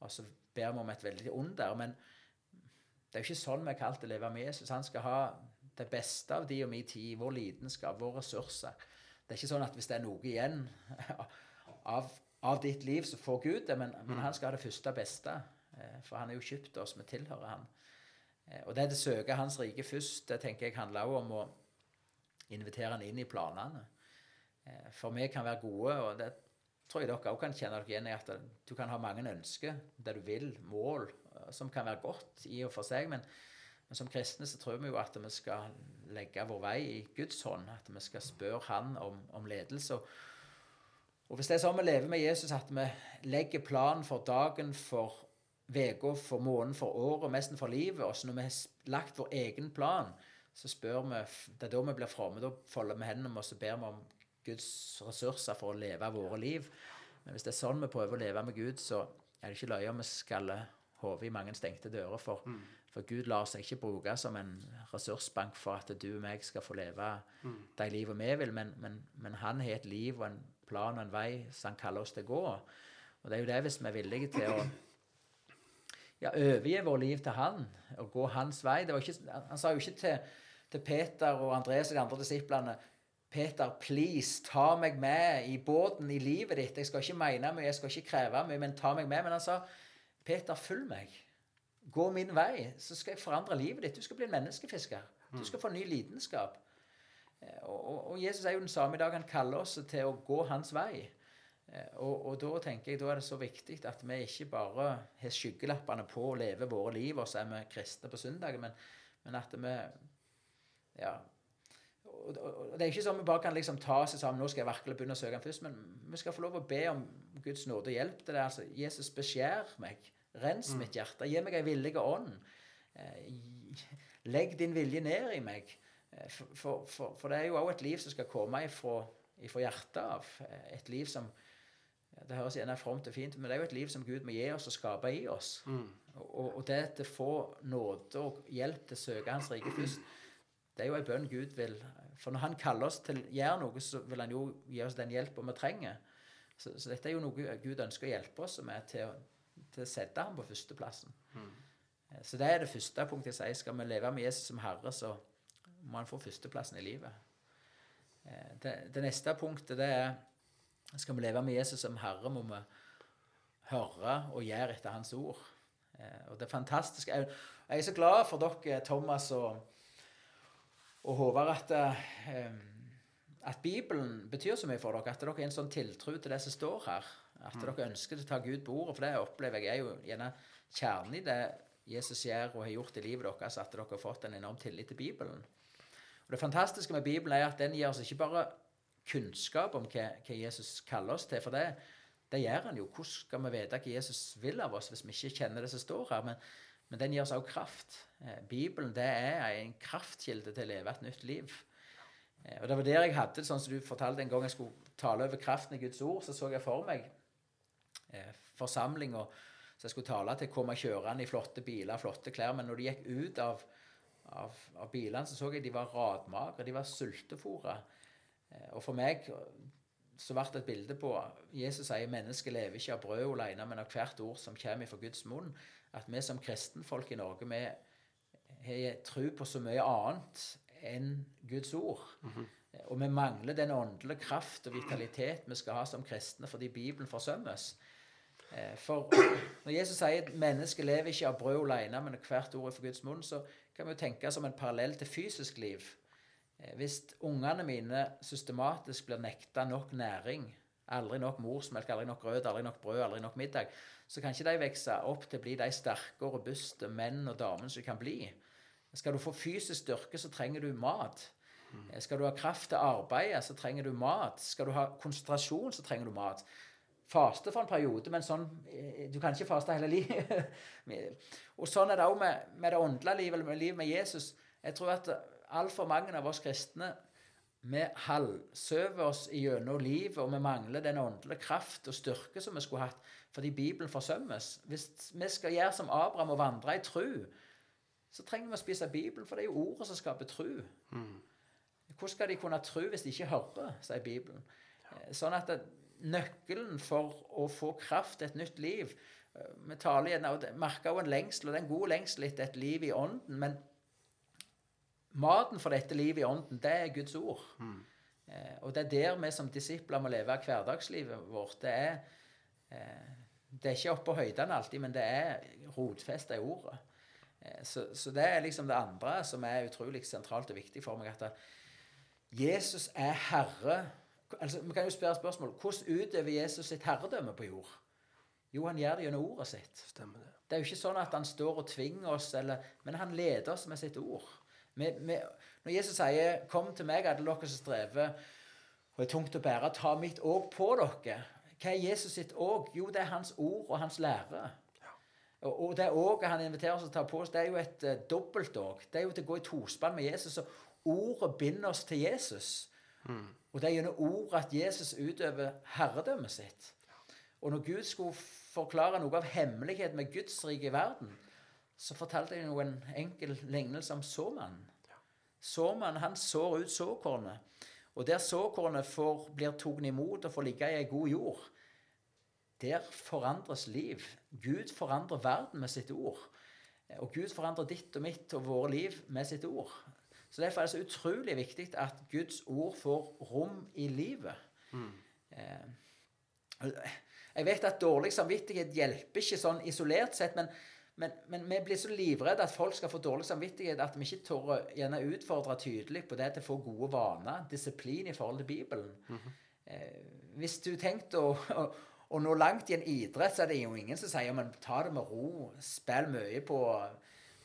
C: Og så ber vi om et veldig under. Men det er jo ikke sånn vi er kalt til å leve med Jesus. Han skal ha det beste av de og min tid, vår lidenskap, våre ressurser. Det er ikke sånn at hvis det er noe igjen av, av ditt liv, så får Gud det, men, men han skal ha det første beste. Eh, For han er jo kjøpt oss, vi tilhører han. Eh, Og det å søke Hans rike først, det tenker jeg handler også om å invitere han inn i planene. Eh, For meg kan være gode, og det tror jeg dere også kan kjenne dere igjen i, at du kan ha mange ønsker, det du vil, mål, eh, som kan være godt i og for seg, men, men som kristne så tror vi jo at vi skal legge vår vei i Guds hånd, at vi skal spørre Han om, om ledelse. Og, hvis det er sånn vi lever med Jesus, at vi legger planen for dagen, for uka, for måneden, for året, nesten for livet, og så når vi har lagt vår egen plan, så spør vi Det er da vi blir fromme. Da folder vi hendene og så ber vi om Guds ressurser for å leve våre liv. Men hvis det er sånn vi prøver å leve med Gud, så er det ikke løye om vi skaller hodet i mange stengte dører. For, for Gud lar seg ikke bruke som en ressursbank for at du og meg skal få leve de livet vi vil, men, men, men han har et liv og en plan og en vei som han kaller oss til å gå. Og det er jo det hvis vi er villige til å ja, overgi vår liv til han og gå hans vei. Det var ikke, han sa jo ikke til, til Peter og Andreas og de andre disiplene Peter, please, ta meg med i båten i livet ditt. Jeg skal ikke mene mye, jeg skal ikke kreve mye, men ta meg med. Men han sa, Peter, følg meg. Gå min vei, så skal jeg forandre livet ditt. Du skal bli en menneskefisker. Du skal få ny lidenskap. Eh, Og, og, og Jesus er jo den samme i dag. Han kaller oss til å gå hans vei. Eh, Og, og da tenker jeg, da er det så viktig at vi ikke bare har skyggelappene på og lever våre liv, og så er vi kristne på søndagen, men, men at vi Ja. Og, det er ikke sånn vi bare kan liksom ta oss sammen nå skal jeg virkelig begynne å søke ham først, men vi skal få lov å be om Guds nåde og hjelp til det. Altså, Jesus, beskjær meg. Rens mitt hjerte. Gi meg ei villig ånd. Eh, Legg din vilje ned i meg. Eh, For, for, for, for det er jo òg et liv som skal komme ifra, ifra hjertet av. Eh, Et liv som Det høres gjerne fromt og fint men det er jo et liv som Gud må gi oss og skape i oss. Og, og det til å få nåde og hjelp til å søke Hans rike først, det er jo en bønn Gud vil For når Han kaller oss til å gjøre noe, så vil Han jo gi oss den hjelpa vi trenger. Så, så dette er jo noe Gud ønsker å hjelpe oss med til til å sette ham på førsteplassen. Mm. Så det er det første punktet jeg sier. Skal vi leve med Jesus som Herre, så må han få førsteplassen i livet. Eh, Det, det neste punktet det er skal vi leve med Jesus som Herre, må vi høre og gjøre etter Hans ord. Eh, Og det er fantastisk. Jeg jeg er så glad for dere, Thomas og, og Håvard, at, eh, at Bibelen betyr så mye for dere. At dere har en sånn tiltro til det som står her. At dere ønsker å ta Gud på ordet. For det opplever jeg er jo gjerne kjernen i det Jesus gjør og har gjort i livet deres, at dere har fått en enorm tillit til Bibelen. Og Det fantastiske med Bibelen er at den gir oss ikke bare kunnskap om hva, hva Jesus kaller oss til, for det, det gjør han jo. Hvordan skal vi vite hva Jesus vil av oss hvis vi ikke kjenner det som står her? Men, Men den gir oss også kraft. Eh, Bibelen det er en kraftkilde til å leve et nytt liv. Eh, og det var der jeg hadde sånn som du fortalte en gang jeg skulle tale over kraften i Guds ord, så så jeg for meg eh, forsamlinga så jeg skulle tale til, komme kjørende i flotte biler, flotte klær. Men når de gikk ut av, av, av bilene, så så jeg de var radmagre. De var sultefòra. Og for meg så ble det et bilde på Jesus sier mennesket lever ikke av brød alene, men av hvert ord som kommer fra Guds munn. At vi som kristenfolk i Norge vi har tro på så mye annet enn Guds ord. Og vi mangler den åndelige kraft og vitalitet vi skal ha som kristne fordi Bibelen forsømmes. Eh, For når Jesus sier at mennesket lever ikke av brød alene, men hvert ord for Guds munn, så kan vi jo tenke som en parallell til fysisk liv. Eh, Hvis ungene mine systematisk blir nekta nok næring, aldri nok morsmelk, aldri nok grøt, aldri nok brød, aldri nok middag, så kan ikke de vokse opp til å bli de sterke og robuste menn og damene som de kan bli. Skal du få fysisk styrke, så trenger du mat. Eh, Skal du ha kraft til å arbeide, så trenger du mat. Skal du ha konsentrasjon, så trenger du mat. Faste for en periode, men sånn eh, Du kan ikke faste hele livet. og sånn er det òg med, med det åndelige livet, eller med livet med Jesus. Jeg tror at altfor mange av oss kristne vi halvsøver oss gjennom livet, og vi mangler den åndelige kraft og styrke som vi skulle hatt, fordi Bibelen forsømmes. Hvis vi skal gjøre som Abraham og vandre i tru, så trenger vi å spise Bibelen, for det er jo ordet som skaper tru. Hvordan skal de kunne tru hvis de ikke hører, sier Bibelen. Ja. Sånn at nøkkelen for å få kraft til et nytt liv eh, Vi taler gjerne, og merker også en lengsel, og det er en god lengsel etter et liv i ånden, men maten for dette livet i ånden, det er Guds ord. Eh, og det er der vi som disipler må leve hverdagslivet vårt. Det er, eh, det er ikke oppe på høydene alltid, men det er rotfesta i ordet. Eh, så, så det er liksom det andre som er utrolig sentralt og viktig for meg. at Jesus er herre. Altså, Vi kan jo spørre spørsmål hvordan utøver Jesus sitt herredømme på jord? Jo, han gjør det gjennom ordet sitt.
A: Stemmer det.
C: Det er jo ikke sånn at han står og tvinger oss, eller, men han leder oss med sitt ord. Vi, vi, når Jesus sier 'Kom til meg, alle dere som strever og er tungt å bære, ta mitt åk på dere', hva er Jesus sitt åk? Jo, det er hans ord og hans lære. Og, og det åket han inviterer oss til å ta på oss, det er jo et uh, dobbeltåk. Det er jo til å gå i tospann med Jesus. Og ordet binder oss til Jesus. Og det er gjennom ordet at Jesus utøver herredømmet sitt. Og når Gud skulle forklare noe av hemmeligheten med Guds rike i verden, så fortalte jeg noen en enkel lignelse om såmannen. Såmannen han sår ut såkornet. Og der såkornet får, blir tatt imot og får ligge i ei god jord, der forandres liv. Gud forandrer verden med sitt ord. Og Gud forandrer ditt og mitt og våre liv med sitt ord. Så Derfor er det så utrolig viktig at Guds ord får rom i livet. Mm. jeg vet at dårlig samvittighet hjelper ikke sånn isolert sett, men, men, men vi blir så livredde at folk skal få dårlig samvittighet at vi ikke tør å gjerne utfordre tydelig på det til å få gode vaner, disiplin i forhold til Bibelen. eh, hvis du tenkte å, å, å nå langt i en idrett, så er det jo ingen som sier men ta det med ro, spill mye på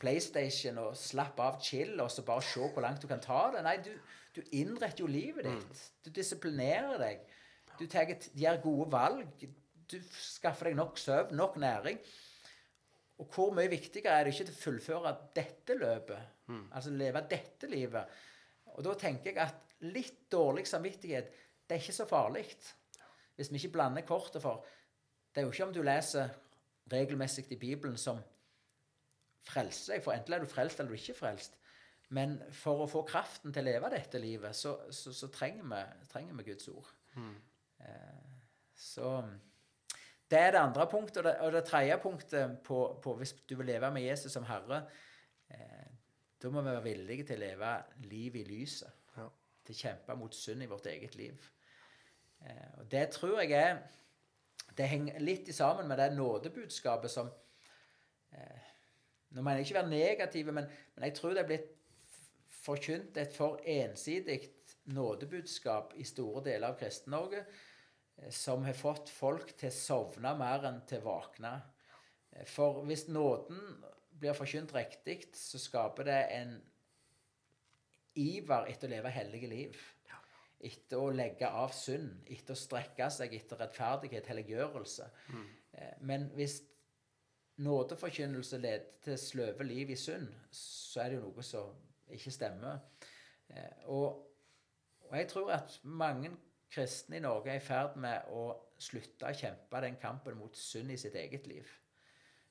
C: PlayStation og slapp av, chill, og så bare se hvor langt du kan ta det. Nei, du, du innretter jo livet ditt. Du disiplinerer deg. Du tar, gjør gode valg. Du skaffer deg nok søvn, nok næring. Og hvor mye viktigere er det ikke til å fullføre dette løpet? Altså leve dette livet. Og da tenker jeg at litt dårlig samvittighet, det er ikke så farlig. Hvis vi ikke blander kortet for Det er jo ikke om du leser regelmessig i Bibelen som frelser deg, for enten er du frelst eller du ikke frelst. Men for å få kraften til å leve dette livet, så, så, så trenger, vi, trenger vi Guds ord. Eh, så det er det andre punktet. Og det, og det tredje punktet på, på hvis du vil leve med Jesus som Herre, eh, da må vi være villige til å leve liv i lyset.
A: Ja.
C: Til å kjempe mot synd i vårt eget liv. Eh, og det tror jeg er Det henger litt sammen med det nådebudskapet som eh, Nå mener jeg ikke være negative, men, men jeg tror det er blitt forkynt et for ensidig nådebudskap i store deler av Kristen-Norge som har fått folk til å sovne mer enn til å våkne. Eh, For hvis nåden blir forkynt riktig, så skaper det en iver etter å leve hellige liv. Etter å legge av synd, etter å strekke seg etter rettferdighet, helliggjørelse. Mm. Men hvis nådeforkynnelse leder til sløve liv i synd, så er det jo noe som ikke stemmer. Eh, og, og jeg tror at mange kristne i Norge er i ferd med å slutte å kjempe den kampen mot synd i sitt eget liv.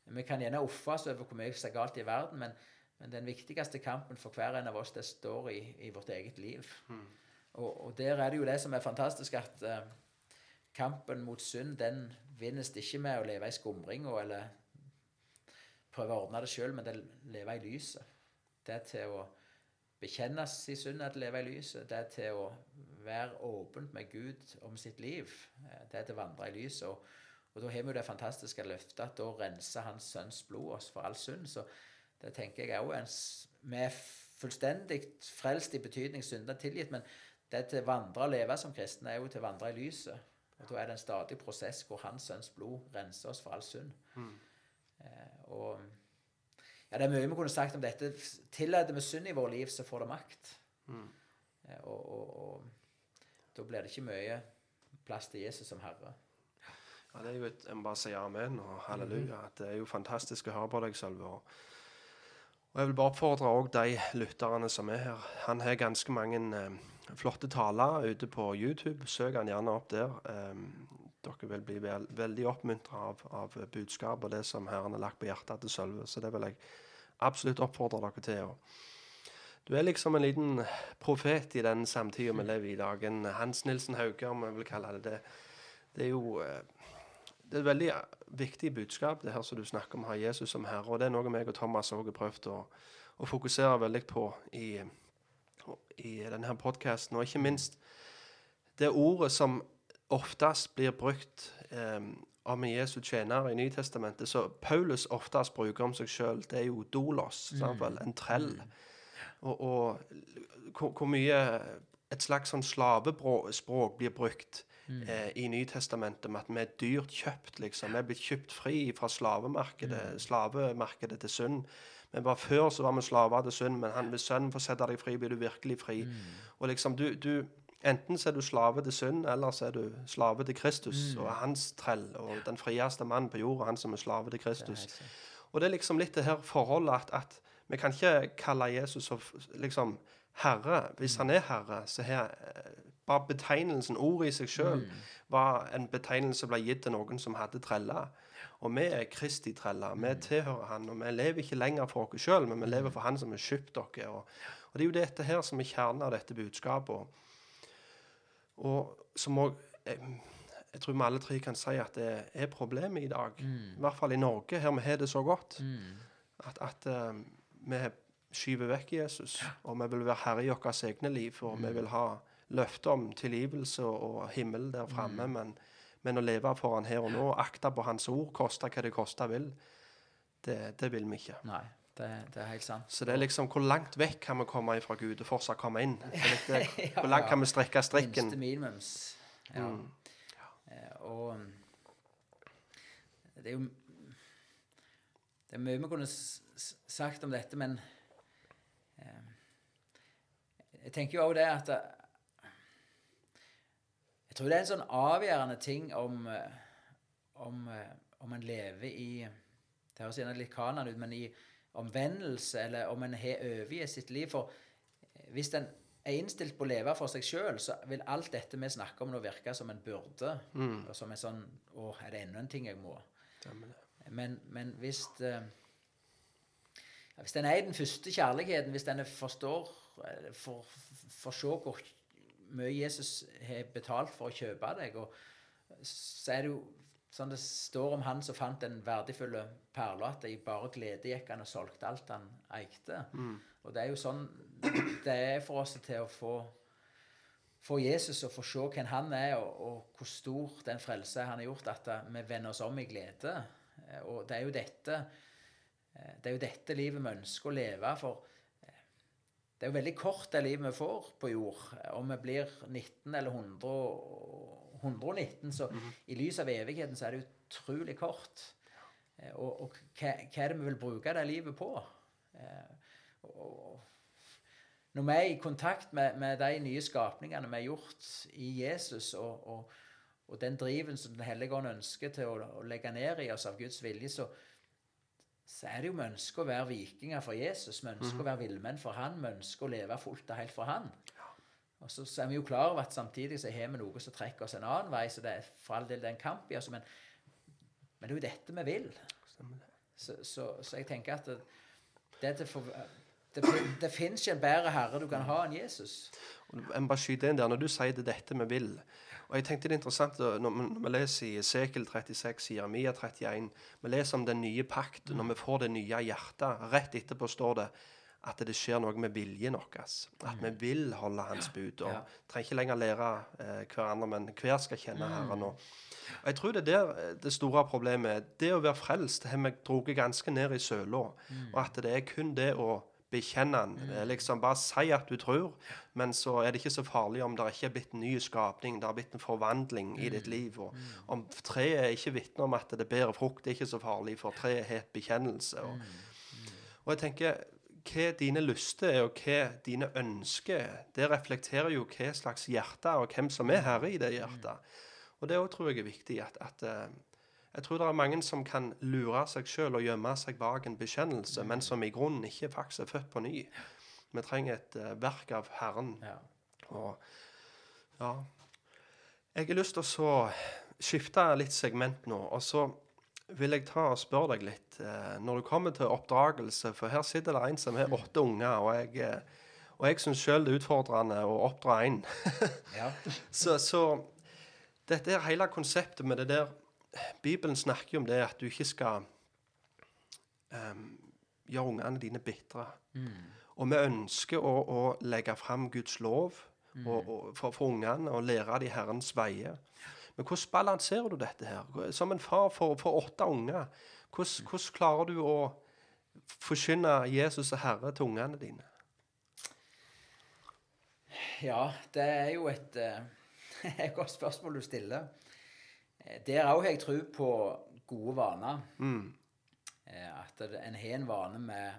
C: Vi kan gjerne ofre oss over hvor mye som er galt i verden, men, men, den viktigste kampen for hver en av oss, det står i, i vårt eget liv. Mm. Og, og, der er det jo det som er fantastisk, at uh, kampen mot synd, den vinnes ikke med å leve i skumringa eller prøve å ordne det sjøl, men det leve i lyset. Det er til å bekjennes i synd, at leve i lyset. Det er til å være åpent med Gud om sitt liv. Eh, det er å vandre i lyset. Og, og da har vi jo det fantastiske løftet at da renser Hans Sønns blod oss for all synd. Så det tenker jeg òg Vi er fullstendig frelst i betydning synder tilgitt, men det til å vandre og leve som kristne er jo til å vandre i lyset. Og da er det en stadig prosess hvor Hans Sønns blod renser oss for all synd. Mm. Eh, og ja, Det er mye vi kunne sagt om dette. Tillater vi synd i vårt liv, så får det makt. Mm. Eh, og, og, og, da blir det ikke mye plass til Jesus som Herre.
A: Ja, det er jo et, Jeg må bare si amen og halleluja. Mm. Det er jo fantastisk å høre på deg, Sølve. Og, og jeg vil bare oppfordre òg de lytterne som er her. Han har ganske mange eh, flotte taler ute på YouTube. Søk han gjerne opp der. Eh, dere vil bli vel, veldig oppmuntra av, av budskap og det som Herren har lagt på hjertet til Sølve. Så det vil jeg absolutt oppfordre dere til. Du er liksom en liten profet i den samtida vi lever i i dag. En Hans Nilsen Hauge, om jeg vil kalle det det. Det er jo eh, det er et veldig viktig budskap, det her som du snakker om har Jesus som herre. Og det er noe meg og Thomas òg har prøvd å, å, fokusere veldig på i, i denne podkasten. Og ikke minst det ordet som oftest blir brukt eh, om Jesus Jesu tjener i Nytestamentet, så Paulus oftest bruker om seg sjøl, det er jo dolos, mm. en trell. Mm. Og, og hvor, mye et slags sånn slavespråk blir brukt mm. eh, i Nytestamentet med at vi er dyrt kjøpt, liksom. Vi er blitt kjøpt fri fra slavemarkedet, mm. slavemarkedet til synd. Men bare før så var vi slaver til synd, men han, hvis Sønnen får sette deg fri, blir du virkelig fri. Mm. Og liksom, du, du Enten så er du slave til synd, eller så er du slave til Kristus mm. og hans trell. Og den frieste mannen på jorda, han som er slave til Kristus. Det og det er liksom litt det her forholdet at, at vi kan ikke kalle Jesus liksom herre. Hvis mm. han er herre, så har bare betegnelsen, ordet i seg sjøl, mm. var en betegnelse som ble gitt til noen som hadde treller. Og vi er Kristi treller. Vi mm. tilhører Han. Og vi lever ikke lenger for oss sjøl, men vi lever for Han som har kjøpt dere. Og, og, det er jo dette her som er kjernen av dette budskapet. Og som òg jeg, jeg, tror vi alle tre kan si at det er problemet i dag. Mm. I hvert fall i Norge, her vi har det så godt. Mm. At, at uh, vi skyver vekk Jesus, og vi vil være herre i vårt egne liv. Og vi mm. vil ha løfter om tilgivelse og himmel der framme, mm. men, men, å leve for han her og nå, akte på hans ord, koste hva det koste vil, det, det, vil vi ikke.
C: Nei, det, det, er helt sant.
A: Så det er liksom hvor langt vekk kan vi komme fra Gud og fortsatt komme inn? Det, hvor langt kan vi strekke strikken?
C: Minste minimums. Ja. Mm. ja. og det er jo Det er mye vi kunne sagt om dette, men eh, jeg tenker jo òg det at jeg tror det er en sånn avgjørende ting om, eh, om, eh, om en lever i Det høres gjerne litt kanan ut, men i omvendelse, eller om en har overgitt sitt liv. For eh, hvis en er innstilt på å leve for seg sjøl, så vil alt dette vi snakker om nå, virke som en byrde. Mm. Og som en sånn Å, er det enda en ting jeg må? Men, men hvis ja, Hvis en er i den første kjærligheten, hvis en forstår for, for se hvor mye Jesus har betalt for å kjøpe deg. Og så er det jo sånn det står om han som fant den verdifulle perla, at i bare glede gikk han og solgte alt han eide. Mm. Og det er jo sånn det er for oss til å få, få Jesus og få se hvem han er, og, og hvor stor den frelse han har gjort, at vi vender oss om i glede. Og det er jo dette det er jo dette livet vi ønsker å leve. for det er jo veldig kort det livet vi får på jord. Om vi blir 19 eller 100, 119, så mm -hmm. i lys av evigheten så er det utrolig kort. Eh, og, og hva, hva, er det vi vil bruke det livet på? Eh, og, når vi er i kontakt med, med, de nye skapningene vi har gjort i Jesus, og, og, og den driven som Den hellige ånd ønsker til å, å, legge ned i oss av Guds vilje, så, så er det jo vi ønsker å være vikinger for Jesus. Vi ønsker å være villmenn for han. Vi ønsker å leve fullt og helt for han. Og så, så er vi jo klar over at samtidig så har vi noe som trekker oss en annen vei. Så det er for all del det er en kamp i oss. Men, men det er jo dette vi vil. Så, så, så jeg tenker at det, det, det, det fins ikke en bedre herre du kan ha enn Jesus.
A: Jeg må bare skyte inn der, Når du sier det dette vi vil og jeg tenkte det er interessant Når vi, leser i Sekel 36, Jeremia 31 Vi leser om den nye pakt. Når vi får det nye hjertet, rett etterpå står det at det skjer noe med viljen vår. At vi vil holde Hans bud. Og
C: Ja.
A: trenger ikke lenger lære eh, hverandre, men hver skal kjenne Herren. Og, og jeg tror det er der eh, det store problemet er. Det å være frelst har vi dratt ganske ned i søla. Og at det er kun det å bekjenne han. Liksom Bare si at du tror, men så er det ikke så farlig om det ikke er blitt en ny skapning, det har blitt en forvandling i ditt liv. Og om treet ikke vitner om at det bærer frukt, det er ikke så farlig, for treet har et bekjennelse. Og, og jeg tenker hva dine lyster er, og hva dine ønsker er, det reflekterer jo hva slags hjerte og hvem som er herre i det hjertet. Og det òg tror jeg er viktig. at, at eh, jeg tror det er mange som kan lure seg sjøl og gjemme seg bak en bekjennelse, men som i grunnen ikke faktisk er født på ny. Vi trenger et eh, verk av Herren.
C: Ja.
A: Og ja Jeg har lyst til å så skifte litt segment nå. Og så vil jeg ta og spørre deg litt eh, Når du kommer til oppdragelse, for her sitter det en som har åtte unger, og jeg, eh, og jeg syns sjøl det er utfordrende å oppdra.
C: Ja.
A: Så, så dette er hele konseptet med det der Bibelen snakker jo om det at du ikke skal um, gjøre ungene dine bitre. Og vi ønsker å, å legge fram Guds lov og, og, for, for ungene og lære de Herrens veier. Men hvordan balanserer du dette her? Som en far for, for åtte unger, hvordan, hvordan klarer du å forkynne Jesus og Herre til ungene dine?
C: Ja, det er jo et, eh, et godt spørsmål du stiller. Eh, Der òg har jeg tro på gode vaner. Mm. At det- en har en vane med,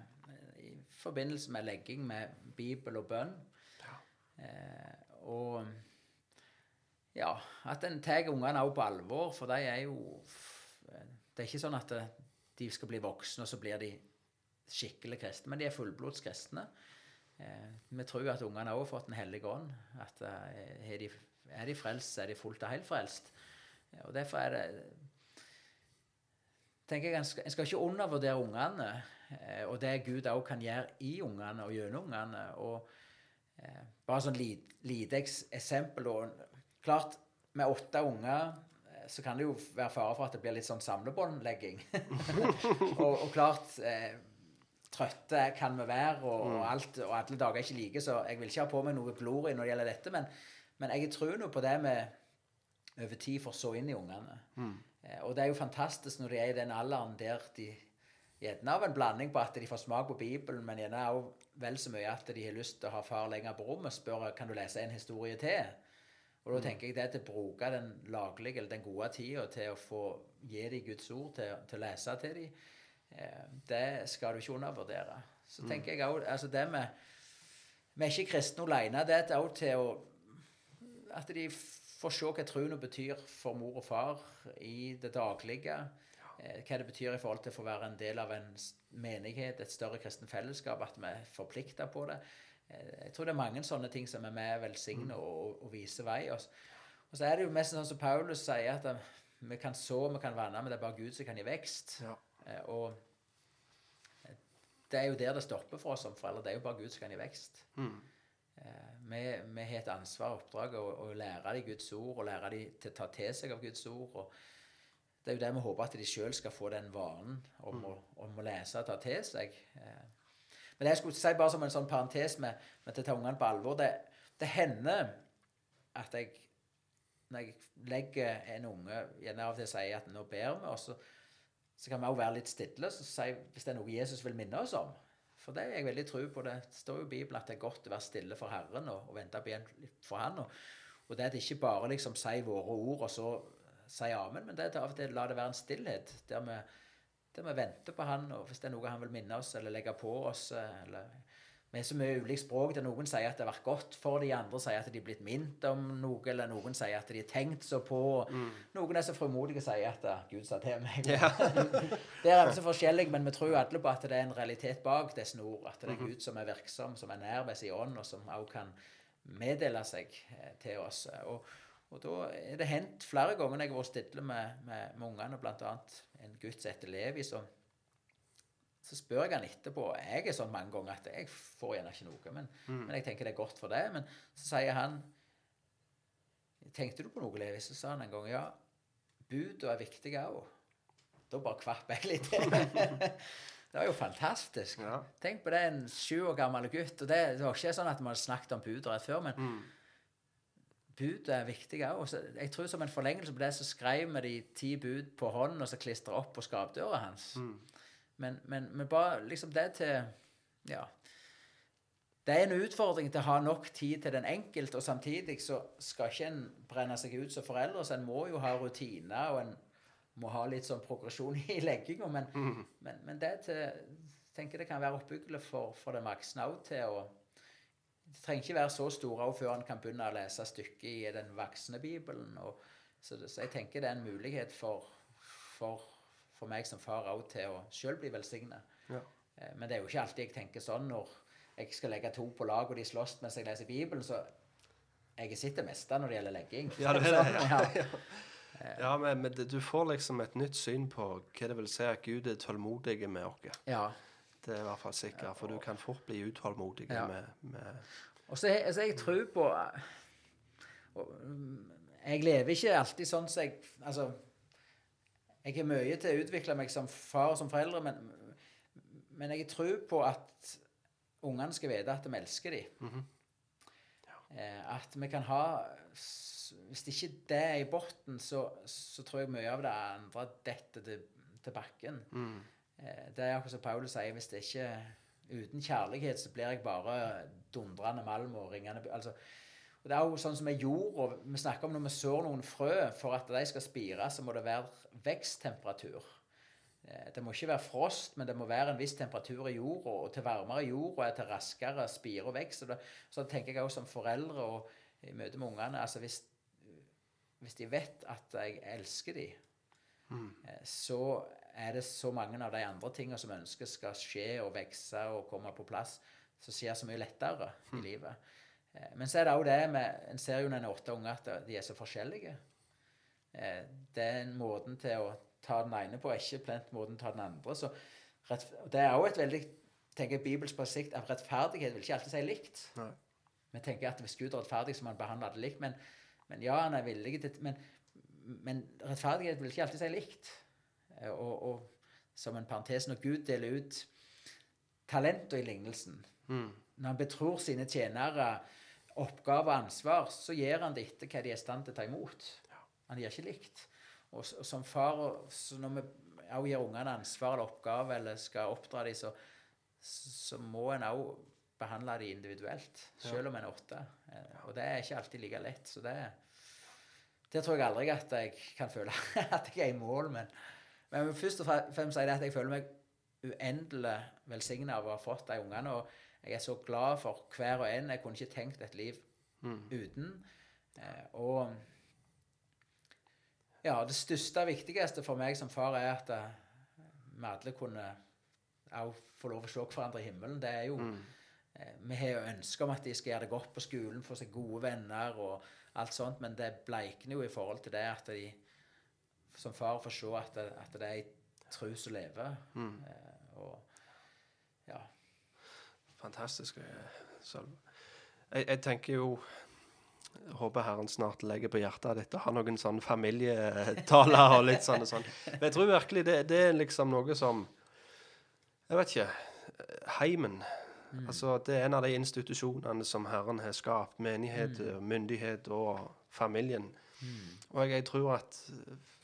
C: i forbindelse med legging med Bibel og bønn. Ja. og ja, at en tar ungene òg på alvor, for de er jo Det er ikke sånn at eh, de skal bli voksne, og så blir de skikkelig kristne, men de er fullblods kristne. Eh, vi tror at ungene òg har fått Den hellige ånd. At eh, er, de, er de frelst, så er de fullt og helt frelst. Og derfor er det tenker jeg En skal, en skal ikke undervurdere ungene, eh, og det Gud òg kan gjøre i ungene og gjennom ungene. og eh, Bare sånn lite, eksempel. Og, klart, med åtte unger eh, så kan det jo være fare for at det blir litt sånn samlebåndlegging. og, og klart eh, Trøtte kan vi være, og, og, alt, og alle dager er ikke like, så jeg vil ikke ha på meg noe glory når det gjelder dette. Men, men jeg tror nå på det med over tid får så inn i ungene. Mm. og det er jo fantastisk når de er i den alderen der de gjerne har en blanding på at de får smak på Bibelen, men gjerne òg vel så mye at de har lyst til å ha far lenger på rommet og spørre kan du lese en historie til. Og da tenker jeg det til å bruke den laglige eller den gode tida til å få gi dem Guds ord, til, til å lese til dem, eh, det skal du ikke undervurdere. Så tenker jeg også, altså det med Vi er ikke kristne alene. Det er også til å At de får se hva troen betyr for mor og far i det daglige. Eh, hva det betyr i forhold til å få være en del av en menighet, et større kristen fellesskap. At vi er forplikta på det. Eh, jeg tror det er mange sånne ting som er med å velsigne og, og viser vei. Og, og så er det jo mest sånn som Paulus sier, at eh, vi kan så, vi kan vanne, men det er bare Gud som kan gi vekst.
A: Ja.
C: Og det er jo der det stopper for oss som foreldre. Det er jo bare Gud som kan gi vekst. Eh, Vi, vi har et ansvar og oppdrag å, å lære dem Guds ord, og lære dem til å ta til seg av Guds ord. og Det er jo det vi håper at de sjøl skal få den vanen om, å, om å lese og ta til seg. Eh, Men det jeg skulle si bare som en sånn parentes med, med til å ta ungene på alvor Det, det hender at jeg når jeg legger en unge gjerne av og til sier at nå ber vi, og så, så kan vi òg være litt stille og si, hvis det er noe Jesus vil minne oss om. For det er jeg veldig tro på. Det står jo i Bibelen at det er godt å være stille for Herren og, og vente på igjen for Han. Og, og det at ikke bare liksom si våre ord og så si amen, men det er av og til la det være en stillhet der vi, der vi venter på Han, og hvis det er noe Han vil minne oss eller legge på oss, eh, eller vi er så mye ulikt språk. der Noen sier at det har vært godt for de andre sier at de er blitt minnet om noe, eller noen sier at de har tenkt så på. Noen er så frimodige og sier at «Ah, Gud sa til meg. det er så forskjellig, men vi tror alle på at det er en realitet bak disse ord. At det er Gud som er virksom, som er nær ved sin ånd, og som også kan meddele seg eh, til oss. Og, og da er det hendt flere ganger når jeg har vært stille med, med, med ungene, bl.a. en gutt som heter Levi, som så spør jeg han etterpå. Jeg er sånn mange ganger at jeg får gjerne ikke noe, men, men jeg tenker det er godt for det. Men så sier han Tenkte du på noe, Levi? Så sa han en gang ja, buda er viktige òg. Da bare kvapp jeg litt. det var jo fantastisk.
A: Ja.
C: Tenk på det, en sju år gammel gutt. og Det, det var ikke sånn at vi hadde snakket om bud rett før, men bud er viktig òg. Jeg tror som en forlengelse på det så skrev vi de ti bud på hånden og så klistra opp på skapdøra hans. Men, men, men bare liksom det til Ja. Det er en utfordring til å ha nok tid til den enkelte, og samtidig så skal ikke en brenne seg ut som foreldre, så en må jo ha rutiner, og en må ha litt sånn progresjon i legginga. Men, men, men det til tenker det kan være oppbyggelig for, for den voksne òg til å Det trenger ikke være så store òg før en kan begynne å lese stykket i den voksne Bibelen. Og, så, det, så jeg tenker det er en mulighet for, for, for meg som far òg til å sjøl bli velsigna.
A: Ja.
C: Eh, Men det er jo ikke alltid jeg tenker sånn når jeg skal legge to på lag, og de slåss mens jeg leser Bibelen. Så jeg sitter mest når det gjelder legging.
A: Ja, det er det, ja.
C: ja.
A: Ja, men, men du får liksom et nytt syn på hva det vil si at Gud er tålmodig med oss.
C: ja.
A: Det er i hvert fall sikkert, for du kan fort bli utålmodig med, med
C: Og så altså, jeg tror på og, mm, Jeg lever ikke alltid sånn som jeg Altså Jeg har mye til å utvikle meg som far og som foreldre, men, men jeg tror på at ungene skal vite at vi elsker dem. eh, at vi kan ha Hvis Hvis ikke det er i bunnen, så, så tror jeg mye av det andre detter til, til bakken. Mm. det er akkurat som Paulus sier, hvis det ikke uten kjærlighet, så blir jeg bare dundrende malm og ringende altså, og Det er jo sånn som med jorda. Vi snakker om når vi sår noen frø, for at de skal spire, så må det være veksttemperatur. Eh, Det må ikke være frost, men det må være en viss temperatur i jorda. Og til varmere jorda er til raskere spire og vekst. Og så tenker jeg også som foreldre og i møte med ungene altså hvis, hvis de vet at jeg elsker dem, mm. så er det så mange av de andre tingene som ønskes skal skje og vokse og komme på plass, som skjer så mye lettere i livet. Eh, Men så er det òg det med En ser jo når en åtte unger, at de er så forskjellige. Den Det er en måten til å ta den ene på, er ikke plent måten å ta den andre. Så det er òg et veldig tenker jeg, bibelsk på sikt at rettferdighet vil ikke alltid si likt.
A: Nei.
C: Vi tenker at hvis Gud er rettferdig, så må han behandle det likt. Men, men ja, han er villig til Men, men rettferdighet vil ikke alltid si likt. Eh, Og, og som en parentes, når Gud deler ut talenter i lignelsen Når han betror sine tjenere oppgave og ansvar, så gjør han det etter hva de er i stand til å ta imot. Han gjør ikke likt. Og, og som far, så når vi òg gir ungene ansvar eller oppgave, eller skal oppdra dem, så, så må en òg behandle dem individuelt, selv om en er åtte. Eh, Og det er ikke alltid like lett. Så det, det tror jeg aldri at jeg kan føle at jeg er i mål, men, men først og fremst er det at jeg føler meg uendelig velsigna av å ha fått de ungene. Og jeg er så glad for hver og en. Jeg kunne ikke tenkt et liv uten. Eh, og ja, det største og viktigste for meg som far er at eh, vi alle kunne få lov å se hverandre i himmelen. Det er jo eh, Vi har jo ønske om at de skal gjøre det godt på skolen, få seg gode venner og alt sånt, men det bleikner jo i forhold til det at de som far får se at det, at det er ei tru som lever. Eh, og ja.
A: Fantastisk. eh, Jeg, jeg tenker jo jeg håper Herren snart legger på hjertet ditt og har noen sånne familietaler og litt sånn og sånn. Men jeg tror virkelig det, det er liksom noe som Jeg vet ikke. Heimen. Altså, det er en av de institusjonene som Herren har skapt. Menighet, myndighet og familien. Og jeg, tror at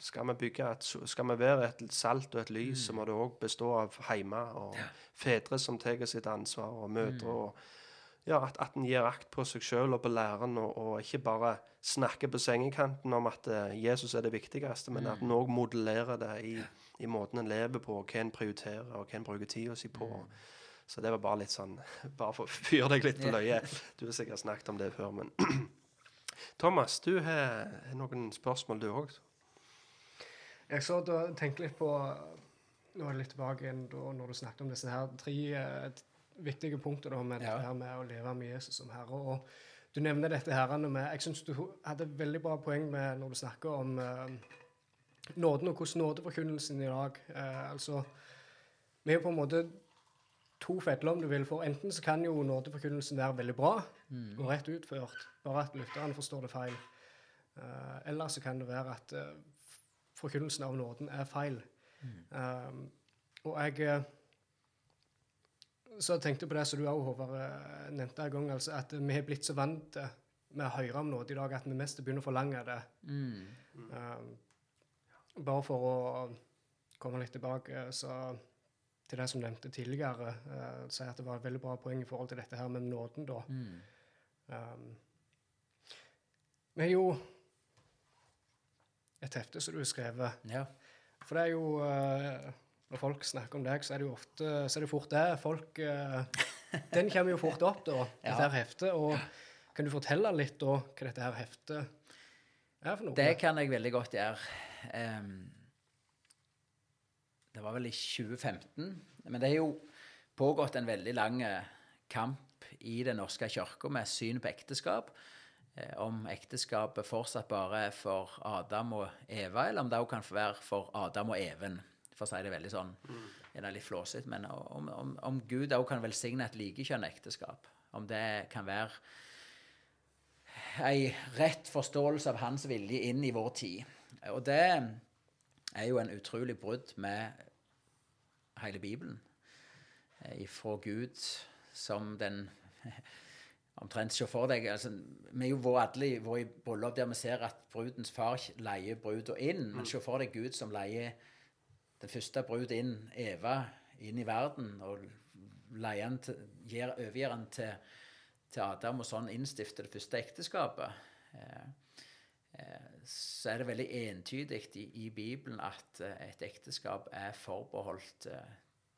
A: skal vi bygge et, skal vi være et salt og et lys, så må det òg bestå av hjemme og fedre som tar sitt ansvar, og mødre. og ja, At, at en gir akt på seg sjøl og på læreren, og, og ikke bare snakker på sengekanten om at eh, Jesus er det viktigste, men at en òg modellerer det i, i måten en lever på, og hva en prioriterer, og hva en bruker tida si på. Så det var bare litt sånn Bare for å fyre deg litt på
C: løyet.
A: løye. Du har sikkert snakket om det før, men Thomas, du har noen spørsmål, du òg?
B: Jeg så da tenkte litt på Nå er det litt tilbake igjen da, når du snakket om disse her tre eh, viktige punkter med
C: Ja.
B: dette her med å leve med Jesus som Herre. Og du nevner dette her med Jeg syns du hadde et veldig bra poeng med når du snakker om eh, nåden og hvordan nådeforkynnelsen i dag eh, Altså, vi er på en måte to fedler, om du vil. For enten så kan jo nådeforkynnelsen være veldig bra og rett utført, bare at lytteren forstår det feil. Uh, eller så kan det være at uh, forkynnelsen av nåden er feil. Um, og jeg eh, så tenkte på det som du òg, Håvard, eh, nevnte en gang, altså at vi har blitt så vant til med å høre om nåde i dag at vi mest begynner å forlange det.
C: Mm.
B: Um, bare for å komme litt tilbake så, til det som nevnte tidligere, uh, si at det var et veldig bra poeng i forhold til dette her med nåden, da.
C: Mm.
B: Um, vi har jo et hefte som du har skrevet.
C: Ja.
B: For det er jo uh, Når folk snakker om deg, så er det jo ofte så er det fort det. Folk eh, Den kommer jo fort opp, da, dette her heftet. Og kan du fortelle litt da hva dette her heftet er for noe?
C: Det kan jeg veldig godt gjøre. Em, det var vel i 2015. Men det har jo pågått en veldig lang eh, kamp i Den norske kirka med syn på ekteskap. Eh, om ekteskapet fortsatt bare er for Adam og Eva, eller om det òg kan være for Adam og Even. For å si det veldig sånn gjerne litt flåsete. Men om, om, om Gud òg kan velsigne et likekjønnet ekteskap. Om det kan være ei rett forståelse av hans vilje inn i vår tid. Og det er jo en utrolig brudd med hele Bibelen. Ifra Fra Gud som den Omtrent se for deg altså, Vi er jo vår alle vært i bryllup der vi ser at brudens far leier bruda inn. Men se for deg Gud som leier den første brud inn, Eva, inn i verden. Og leier han til, gir, overgir han til, til Adam, og sånn innstifter det første ekteskapet. Eh, eh, så er det veldig entydig i, i Bibelen at eh, et ekteskap er forbeholdt eh,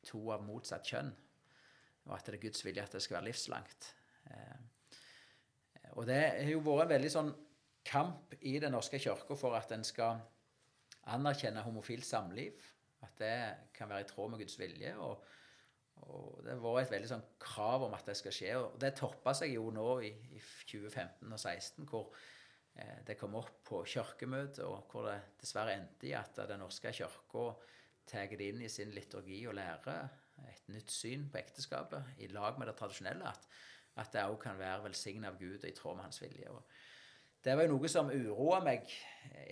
C: to av motsatt kjønn. Og at det er Guds vilje at det skal være livslangt. Eh, og det har jo vært en veldig sånn kamp i Den norske kirka for at en skal anerkjenne homofilt samliv. At det kan være i tråd med Guds vilje. Og, og det har vært et veldig sånn krav om at det skal skje. Og det toppa seg jo nå i, i 2015 og 2016, hvor det kom opp på kirkemøtet, og hvor det dessverre endte i at Den norske kirka tar det inn i sin liturgi og lære et nytt syn på ekteskapet, i lag med det tradisjonelle. At, at det òg kan være velsignet av Gud og i tråd med hans vilje. Og det var jo noe som uroa meg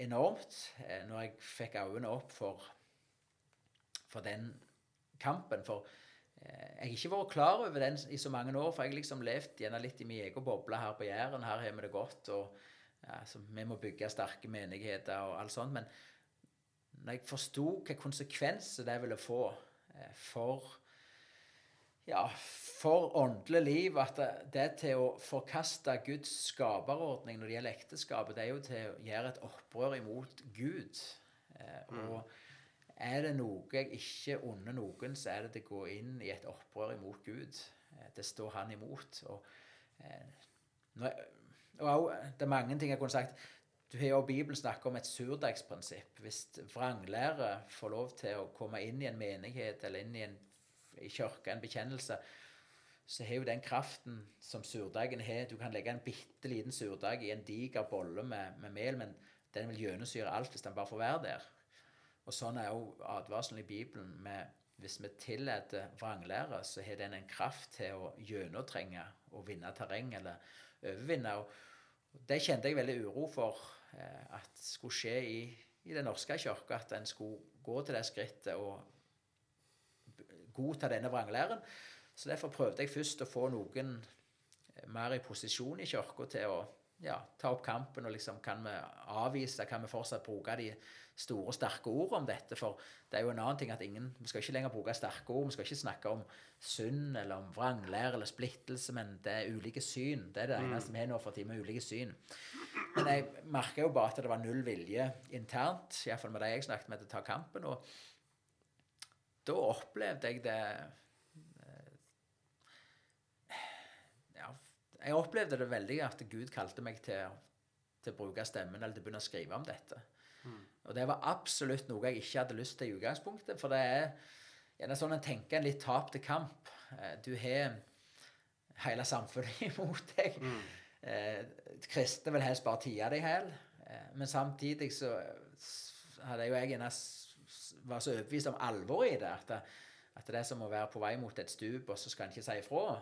C: enormt eh, når jeg fikk øynene opp for, for den kampen. For eh, jeg har ikke vært klar over den i så mange år, for jeg har liksom levd gjerne litt i min egen boble her på Jæren. Her har vi det godt, og ja, så vi må bygge sterke menigheter og alt sånt. Men når jeg forsto hvilke konsekvenser det ville få eh, for ja, for åndelig liv at det, til å forkaste Guds skaperordning når det gjelder ekteskapet, det er jo til å gjøre et opprør imot Gud. Eh, Og er det noe jeg ikke unner noen, så er det til å gå inn i et opprør imot Gud. Eh, det står han imot. Og, eh, når, og det er mange ting jeg kunne sagt. Du har jo Bibelen snakket om et surdeigsprinsipp. Hvis vranglære får lov til å komme inn i en menighet eller inn i en i kirke, en bekjennelse, så har jo den kraften som surdeigen har Du kan legge en bitte liten surdeig i en diger bolle med, med mel, men den vil gjennomsyre alt hvis den bare får være der. Og sånn er jo advarselen i Bibelen. med Hvis vi tillater vranglære, så har den en kraft til å gjennomtrenge og vinne terreng, eller overvinne. Og det kjente jeg veldig uro for eh, at skulle skje i, i Den norske kirke, At en skulle gå til det skrittet og godta denne vranglæren. Så derfor prøvde jeg først å få noen eh, mer i posisjon i kirka til å ja, ta opp kampen. og liksom Kan vi avvise, kan vi fortsatt bruke de store, sterke ordene om dette? For det er jo en annen ting at ingen, vi skal ikke lenger bruke sterke ord. Vi skal ikke snakke om synd eller om vranglære eller splittelse, men det er ulike syn. Det er det eneste vi har nå for tiden, ulike syn. Men jeg merka jo bare at det var null vilje internt, iallfall med de jeg snakket med, til å ta kampen. og da opplevde jeg det eh, jeg opplevde det veldig at Gud kalte meg til, til å bruke stemmen eller til å begynne å skrive om dette. Og det var absolutt noe jeg ikke hadde lyst til i utgangspunktet. For det er gjerne sånn en tenker en litt tapte kamp. Eh, Du har hele samfunnet imot deg. Eh, kristne vil helst bare tie deg i hjel. Eh, men samtidig så hadde jo jeg var så overbevist om alvoret i det. At det, at det er som å være på vei mot et stup, og så skal en ikke si ifra.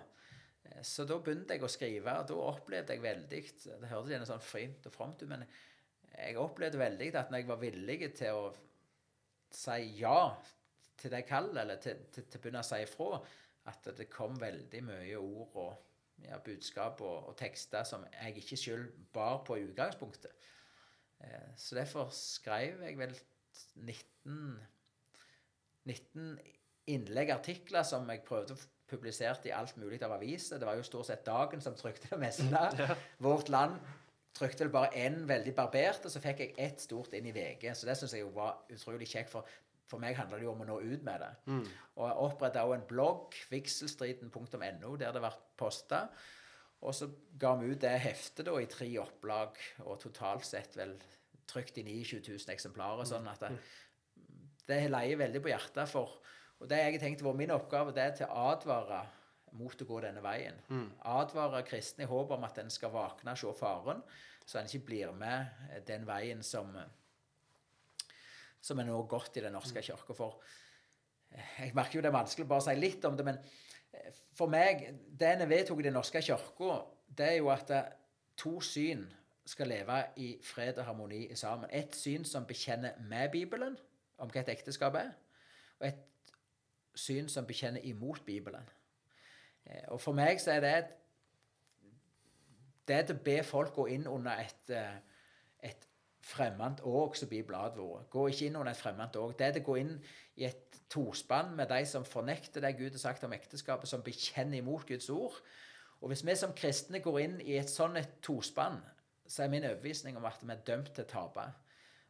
C: Eh, Så da begynte jeg å skrive, og da opplevde jeg veldig Det hørtes gjerne sånn fint og fromt ut, men jeg opplevde veldig at når jeg var villig til å si ja til det kallet, eller til, til, til å begynne å si ifra, at det kom veldig mye ord og ja, budskap og, og tekster som jeg ikke sjøl bar på i utgangspunktet. Eh, så derfor skrev jeg vel 19, 19 innlegg, artikler, som jeg prøvde å publisert i alt mulig av aviser. Det var jo stort sett Dagen som trykte det meste. Vårt Land trykte vel bare én veldig barbert, og så fikk jeg ett stort inn i VG. Så det syns jeg jo var utrolig kjekt, for for meg handler det jo om å nå ut med det. Og jeg oppretta òg en blogg, vigselstriden.no, der det ble posta. Og så ga vi ut det heftet da i tre opplag, og totalt sett vel trykt i 29 000 eksemplarer. Sånn at det, det leier veldig på hjertet. for Og det jeg har tenkt var min oppgave, det er til å advare mot å gå denne veien. Advare kristne i håp om at en skal våkne og se faren, så en ikke blir med den veien som som er nå gått i Den norske kirke. For eh, jeg merker jo det er vanskelig bare å si litt om det, men eh, for meg Det en vedtok i Den norske kirke, det er jo at eh, to syn skal leve i fred og harmoni sammen. Et syn som bekjenner med Bibelen om hva et ekteskap er, og et syn som bekjenner imot Bibelen. Eh, Og for meg så er det det er til å be folk gå inn under et, eh, et fremmed åg, som Bibelen advarer. Gå ikke inn under et fremmed åg. Det er til å gå inn i et tospann med de som fornekter det Gud har sagt om ekteskapet, som bekjenner imot Guds ord. Og hvis vi som kristne går inn i et sånn et tospann, så er min overbevisning om at vi er dømt til å tape.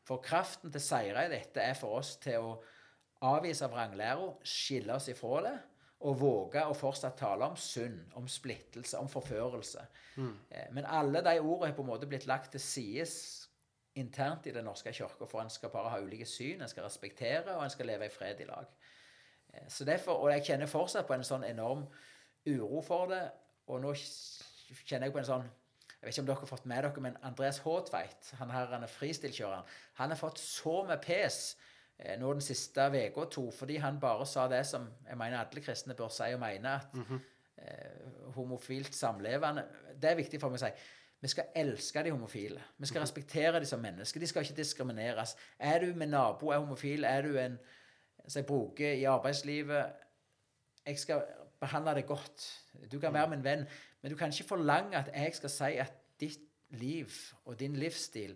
C: For kraften til å seire i dette er for oss til å avvise vranglæra, skille oss ifra det, og våge å fortsatt tale om synd, om splittelse, om forførelse. Mm. Men alle de ordene er på en måte blitt lagt til side internt i Den norske kirka, for en skal bare ha ulike syn, en skal respektere, og en skal leve i fred i lag. Eh, Så derfor, Og jeg kjenner fortsatt på en sånn enorm uro for det, og nå kjenner jeg på en sånn jeg vet ikke om dere har fått med dere, men Andreas Håtveit, han her han er fristilkjøreren, han har fått så med pes eh, nå den siste uka to, fordi han bare sa det som jeg mener alle kristne bør si og mene, at eh, homofilt samlevende Det er viktig for meg å si. Vi skal elske de homofile. Vi skal respektere de som mennesker. De skal ikke diskrimineres. Er du med nabo er homofil, er du en som jeg bruker i arbeidslivet Jeg skal behandle deg godt. Du kan være min venn, men du kan ikke forlange at jeg skal si at ditt liv og din livsstil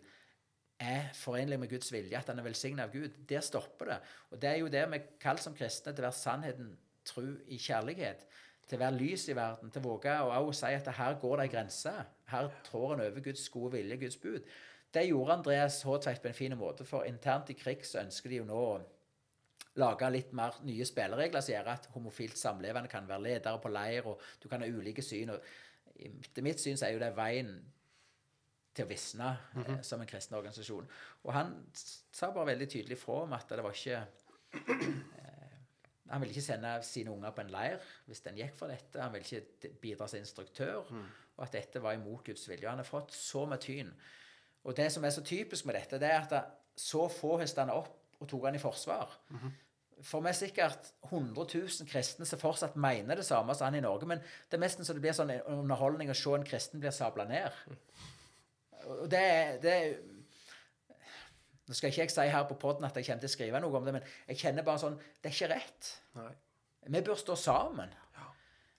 C: er forenlig med Guds vilje, at han er velsignet av Gud. Der stopper det. Og det er jo det vi kaller som kristne til å være sannheten tru i kjærlighet. Til å være lys i verden. Til å våge å også si at her går det en grense. Her trår en over Guds gode vilje, Guds bud. Det gjorde Andreas Håtveit på en fin måte, for internt i krig så ønsker de jo nå å lage litt mer nye spilleregler som gjør at homofilt samlevende kan være ledere på leir, og du kan ha ulike syn. og Etter mitt syn så er jo det veien til å visne eh, som en kristen organisasjon. Og han sa bare veldig tydelig fra om at det var ikke eh, Han ville ikke sende sine unger på en leir hvis den gikk for dette. Han ville ikke bidra som instruktør, og at dette var imot Guds vilje. Han har fått så med tyn. Og det som er så typisk med dette, det er at så få høstet han opp og tok han i forsvar. For vi er sikkert 100 000 kristne som fortsatt mener det samme som han i Norge, men det er nesten så det blir sånn underholdning å se en kristen blir sabla ned. Og det, det Nå skal ikke jeg si her på poden at jeg kommer til å skrive noe om det, men jeg kjenner bare sånn Det er ikke rett.
A: Nei.
C: Vi bør stå sammen.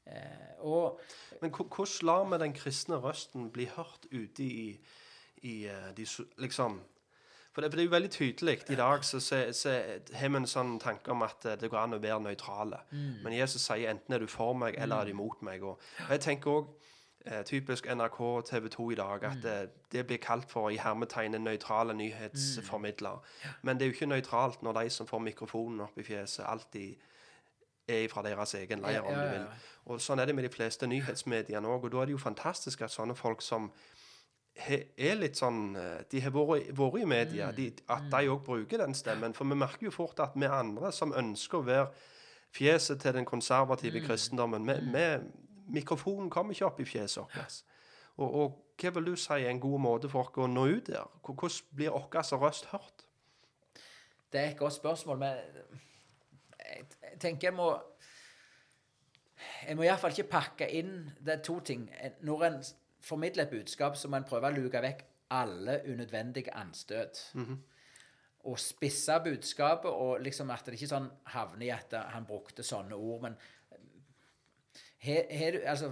C: Eh, og
A: Men hvordan lar vi den kristne røsten bli hørt ute i, i eh, de Liksom For det, for det er jo veldig tydelig. I dag så, så, så har vi en sånn tanke om at eh, det går an å være nøytrale. Men Jesus sier enten er du for meg, eller er du imot meg. Og, og jeg tenker eh, typisk NRK og TV 2 i dag at mm. det blir kalt for i hermetegnet nøytrale nyhetsformidlere. Men det er jo ikke nøytralt når de som får mikrofonen opp i fjeset, alltid er fra deres egen leir, om du vil. Og sånn er det med de fleste nyhetsmediene òg. Og da er det jo fantastisk at sånne folk som er litt sånn eh, De har vært, vært i media, de, at de òg bruker den stemmen. For vi merker jo fort at vi andre som ønsker å være fjeset til den konservative kristendommen vi, vi, Mikrofonen kommer ikke opp i fjeset vårt. Og, og hva vil du si er en god måte for oss å nå ut der? Hvordan blir vår røst hørt?
C: Det er et godt spørsmål, men jeg, tenker jeg må Jeg må iallfall ikke pakke inn Det er to ting. Når en formidler et budskap, så må en prøve å luke vekk alle unødvendige anstøt. Og spisse budskapet, og liksom at det ikke sånn havner i at han brukte sånne ord. Men her, her, altså,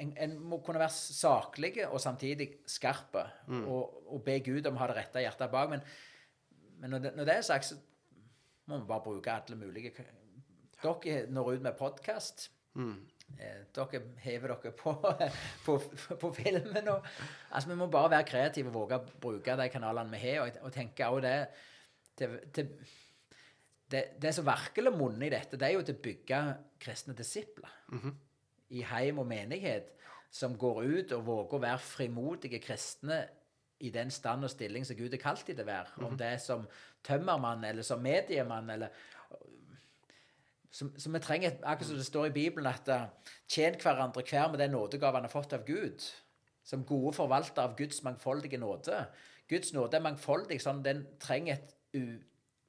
C: en, en må kunne være saklig og samtidig skarp, og, og be Gud om å ha det rette hjertet bak. Men, men når, det, når det er sagt, så må vi bare bruke alle mulige Dere når ut med podkast. Eh, dere hever dere på, på, på filmen. Og, altså, vi må bare være kreative og våge å bruke de kanalene vi har, og, og tenke også det til, til, det, det som virkelig monner i dette, det er jo til å bygge kristne disipler i heim og menighet som går ut og våger å være frimodige kristne i den stand og stilling som Gud har kalt dem til å være. Om det er som tømmermann eller som mediemann eller som, som vi trenger, Akkurat som det står i Bibelen, at uh, tjen hverandre hver med den nådegave han har fått av Gud. Som gode forvaltere av Guds mangfoldige nåde. Guds nåde er mangfoldig, sånn den trenger et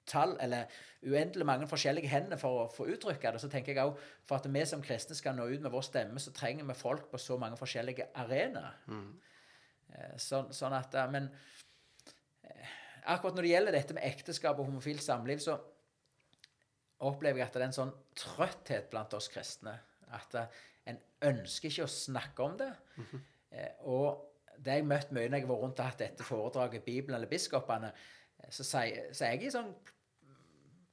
C: utall, eller uendelig mange forskjellige hender for å få uttrykke det. Så tenker jeg òg For at vi som kristne skal nå ut med vår stemme, så trenger vi folk på så mange forskjellige arenaer. Mm. Sånn, sånn at, eh, men eh, akkurat når det gjelder dette med ekteskap og homofilt samliv, så opplever jeg at det er en sånn trøtthet blant oss kristne. At eh, en ønsker ikke å snakke om det. Eh, og det jeg møtt mye når jeg har vært rundt og hatt dette foredraget Bibelen eller biskopene, eh, så sier så er jeg i sånn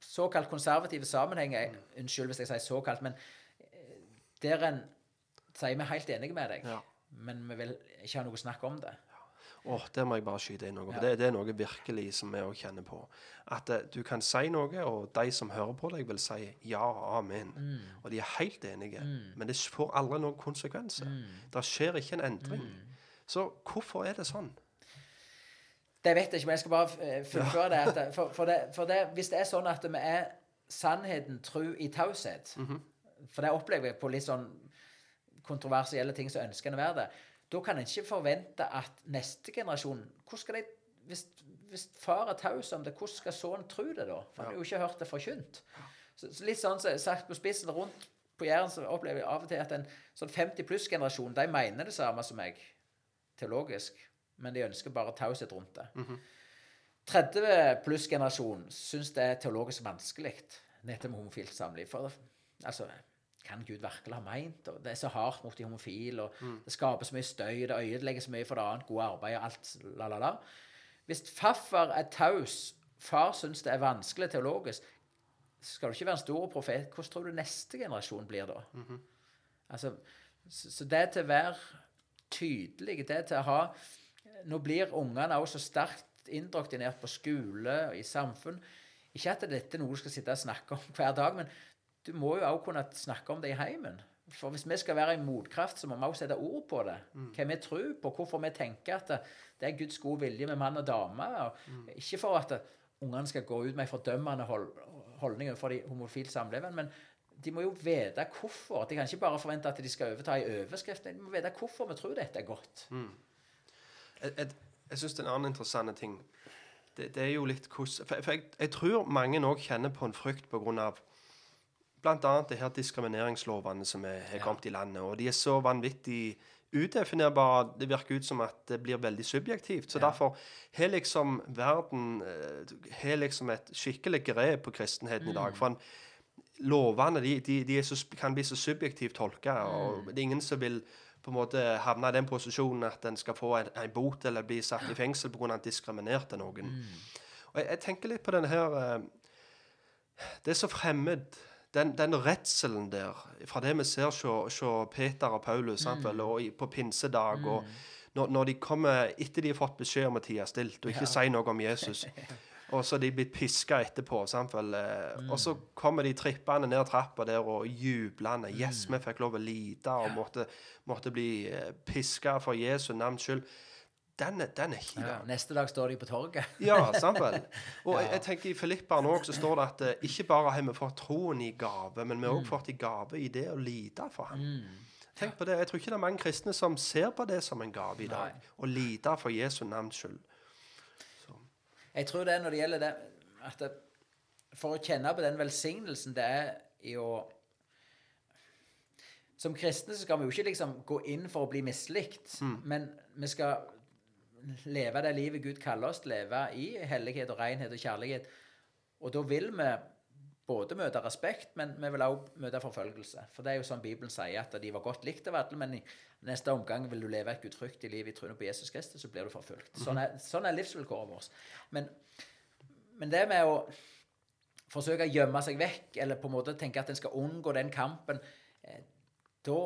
C: såkalt konservative sammenhenger Unnskyld hvis jeg sier såkalt, men eh, der en sier vi er helt enige med deg,
A: Ja.
C: men vi vil ikke ha noe snakk om det.
A: Åh, Der må jeg bare skyte inn noe. for Det, det er noe virkelig som vi òg kjenner på. At uh, du kan si noe, og de som hører på deg, vil si ja, amen. Og de er helt enige. Men det får aldri noen konsekvenser. Det skjer ikke en endring. Så hvorfor er det sånn?
C: Det vet jeg ikke, men jeg skal bare eh, fullføre det. At, det- for, for, det, for det, hvis det er sånn at vi er sannheten tru i taushet For det opplever jeg på litt sånn kontroversielle ting som ønsker en å være det. Da kan en ikke forvente at neste generasjon hvordan skal de, hvis, hvis far er taus om det, hvordan skal sønnen tro det da? For han har jo ikke hørt det forkynt. Så, så litt sånn så, sagt på spissen rundt på Jæren så opplever jeg av og til at en sånn 50 pluss-generasjon de mener det samme som meg teologisk, men de ønsker bare taushet rundt det. 30 pluss-generasjonen syns det er teologisk vanskelig, dette med homofilt samliv. For altså, kan Gud virkelig ha meint? Og det er så hardt mot de homofile, og det skaper så mye støy, det ødelegger så mye for det annet gode arbeidet, og alt la, la, la. Hvis faffer er taus, far syns det er vanskelig teologisk, skal du ikke være en stor profet, hvordan tror du neste generasjon blir da? Altså, så, så det til å være tydelig, det til å ha Nå blir ungene også så sterkt indoktrinert på skole og i samfunn. Ikke at dette er noe du skal sitte og snakke om hver dag, men du må jo også kunne snakke om det i heimen. For hvis vi skal være en motkraft, så må vi også sette ord på det. Hva vi tror på, hvorfor vi tenker at det, er Guds gode vilje med mann og dame. Og Ikke for at ungene skal gå ut med en fordømmende hold, holdning overfor de homofilt samlevende, men de må jo vite hvorfor. De kan ikke bare forvente at de skal overta i overskrift. De må vite hvorfor vi tror dette er godt.
A: Jeg, jeg, jeg syns det er en annen interessant ting. Det, det er jo litt hvordan For, for jeg, jeg tror mange òg kjenner på en frykt pga. bl.a. det her diskrimineringslovene som er, er kommet i landet. Og de er så vanvittig udefinerbare. Det virker ut som at det blir veldig subjektivt. Så derfor har liksom verden eh, har liksom et skikkelig grep på kristenheten i dag. For en, lovene de, de, de så, kan bli så subjektivt tolka, og det er ingen som vil på en måte havne i den posisjonen at en skal få en, en bot eller bli satt i fengsel pga. at en diskriminerte noen. Og jeg, jeg tenker litt på denne her eh, Det er så fremmed. Den, den redselen der, fra det vi ser hos Peter og Paulus sant vel, og på pinsedag og når, når de kommer etter de har fått beskjed om å tie stilt og ikke si noe om Jesus. Og så de blitt piska etterpå. Eh,
C: Mm.
A: Og så kommer de trippende ned trappa der og jublende.
C: Mm.
A: Yes, vi fikk lov å lide og måtte, måtte bli eh, piska for Jesu navns skyld. Den er, den er ikke
C: Ja, neste dag står de på torget.
A: Ja, sant vel. Og jeg, jeg tenker i Filipperen òg så står det at eh, ikke bare har vi fått troen i gave, men vi har
C: Mm.
A: òg fått i gave i det å lide for ham. Tenk på det. Jeg tror ikke det er mange kristne som ser på det som en gave i dag. Å lide for Jesu navns skyld.
C: Jeg tror det når det gjelder det at det, For å kjenne på den velsignelsen det er i å Som kristne så skal vi jo ikke liksom gå inn for å bli mislikt, men vi skal leve det livet Gud kaller oss til å leve i hellighet og renhet og kjærlighet. Og da vil vi både møte respekt, men vi vil også møte forfølgelse. For det er jo sånn Bibelen sier, at de var godt likt av alle, men i neste omgang vil du leve et gudfryktig liv i troen på Jesus Kristus, så blir du forfulgt. Sånn er, sånn er livsvilkåret vårt. Men, men det med å forsøke å gjemme seg vekk, eller på en måte tenke at en skal unngå den kampen, eh, da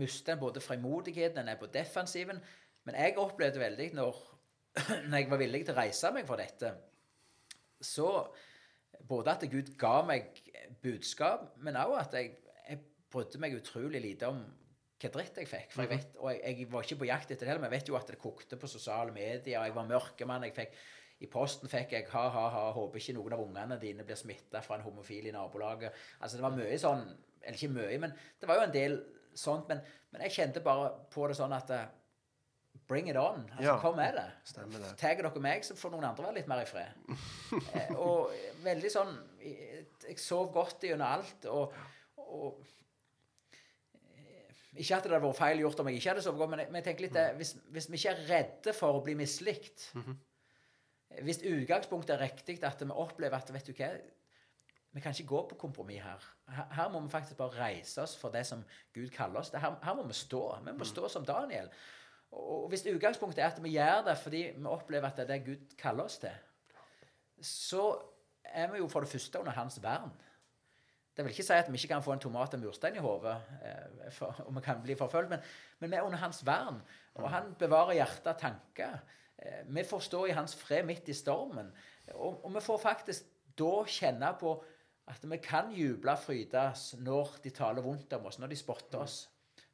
C: mister en både frimodigheten, en er på defensiven. Men jeg opplevde veldig når, når jeg var villig til å reise meg for dette, så både at Gud ga meg budskap, men også at jeg, jeg brydde meg utrolig lite om hva dritt jeg fikk. For jeg vet, og jeg, jeg var ikke på jakt etter det heller, men jeg vet jo at det kokte på sosiale medier. Jeg var mørkemann. jeg fikk i posten fikk jeg ha, ha, ha, håper ikke noen av ungene dine blir smitta fra en homofil i nabolaget. Altså Det var mye sånn Eller ikke mye, men det var jo en del sånt. Men, men jeg kjente bare på det sånn at eh, Bring it on. Altså,
A: Ja,
C: Kom med det.
A: stemmer det.
C: Tar dere meg, så får noen andre være litt mer i fred. eh, og veldig sånn Jeg, jeg sov godt gjennom alt. Og, og eh, Ikke at det hadde vært feil gjort om jeg ikke hadde sovet godt, men jeg, men jeg tenker litt det, hvis, hvis vi ikke er redde for å bli mislikt Hvis utgangspunktet er riktig, at vi opplever at vet du hva, vi kan ikke gå på kompromiss her. her. Her må vi faktisk bare reise oss for det som Gud kaller oss. Her, her må vi stå. Vi må stå som Daniel. Og hvis utgangspunktet er at vi gjør det fordi vi opplever at det er det Gud kaller oss til, så er vi jo for det første under hans vern. Det vil ikke si at vi ikke kan få en tomat og murstein i hodet, eh, og vi kan bli forfulgt, men, men vi er under hans vern. Og han bevarer hjerte og tanker. Eh, Vi får stå i hans fred midt i stormen. Og, og vi får faktisk da kjenne på at vi kan juble og frydes når de taler vondt om oss, når de spotter oss.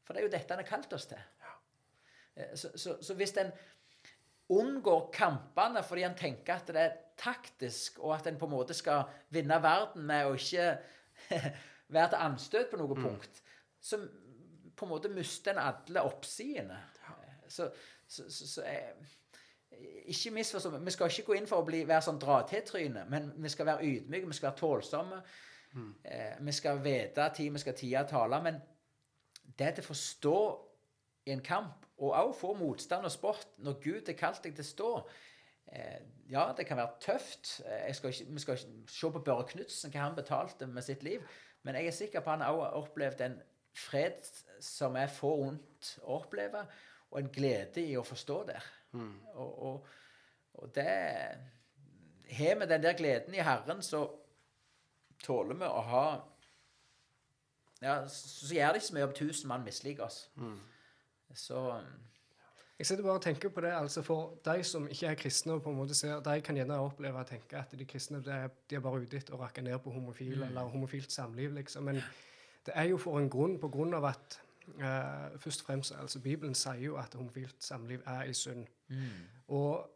C: For det er jo dette han har kalt oss til. Eh, Så, så, så hvis en unngår kampene fordi en tenker at det er taktisk, og at en på en måte skal vinne verden med å ikke være til anstøt på noe punkt, så på en måte mister en alle oppsidene. Så, så, så, så jeg, ikke misforstå. Vi skal ikke gå inn for å bli, være sånn dra-til-tryne, men vi skal være ydmyke, vi skal være tålsomme. Eh, vi skal vite tid vi skal og tale. Men det til å forstå i en kamp, og òg få motstand og spott når Gud har kalt deg til å stå eh, Ja, det kan være tøft. Eh, Jeg skal ikke, vi skal ikke se på Børre Knutsen, hva han betalte med sitt liv. Men jeg er sikker på at han også har opplevd en fred som er få vondt å oppleve, og en glede i å forstå der. Og, og, og det Har vi den der gleden i Herren, så tåler vi å ha Ja, så, gjør det ikke så mye om tusen mann misliker oss. Så
B: Jeg sitter bare og tenker på det, altså For de som ikke er kristne, og på en måte ser, de kan gjerne oppleve og tenke at de kristne de er, de er bare ute etter å rakke ned på homofile eller homofilt samliv. liksom. Men det er jo for en grunn, på grunn av at uh, først og fremst, altså Bibelen sier jo at homofilt samliv er i synd. Og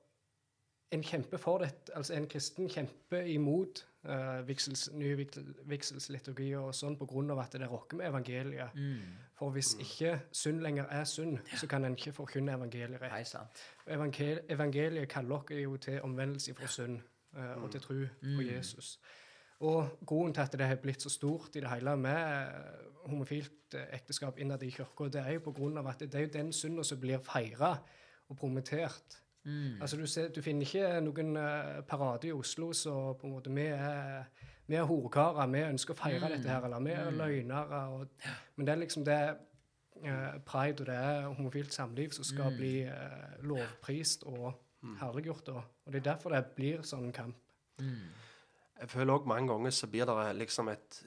B: en kjemper for dette, altså en kristen kjemper imot uh, vigsels, nye vigselsliturgi og sånn av at det rokker med evangeliet. For hvis ikke synd lenger er synd, så kan en ikke forkynne evangeliet rett.
C: Hei sant.
B: Evangel evangeliet kaller dere jo til omvendelse fra synd uh, og til tro på Jesus. Og grunnen til at det har blitt så stort i det hele med eh, homofilt ekteskap innad i kirka, det er jo på grunn av at det er jo den synda som blir feira og promotert. Altså du, ser, du finner ikke noen eh, parade i Oslo så på en måte vi er, vi er horkarer, vi ønsker å feire dette her, eller vi er løgnere. Og, men det er liksom det eh, pride og det er homofilt samliv som skal bli eh, lovprist og herliggjort. Og, Og det er derfor det blir sånn kamp.
A: Jeg føler òg mange ganger så blir det liksom et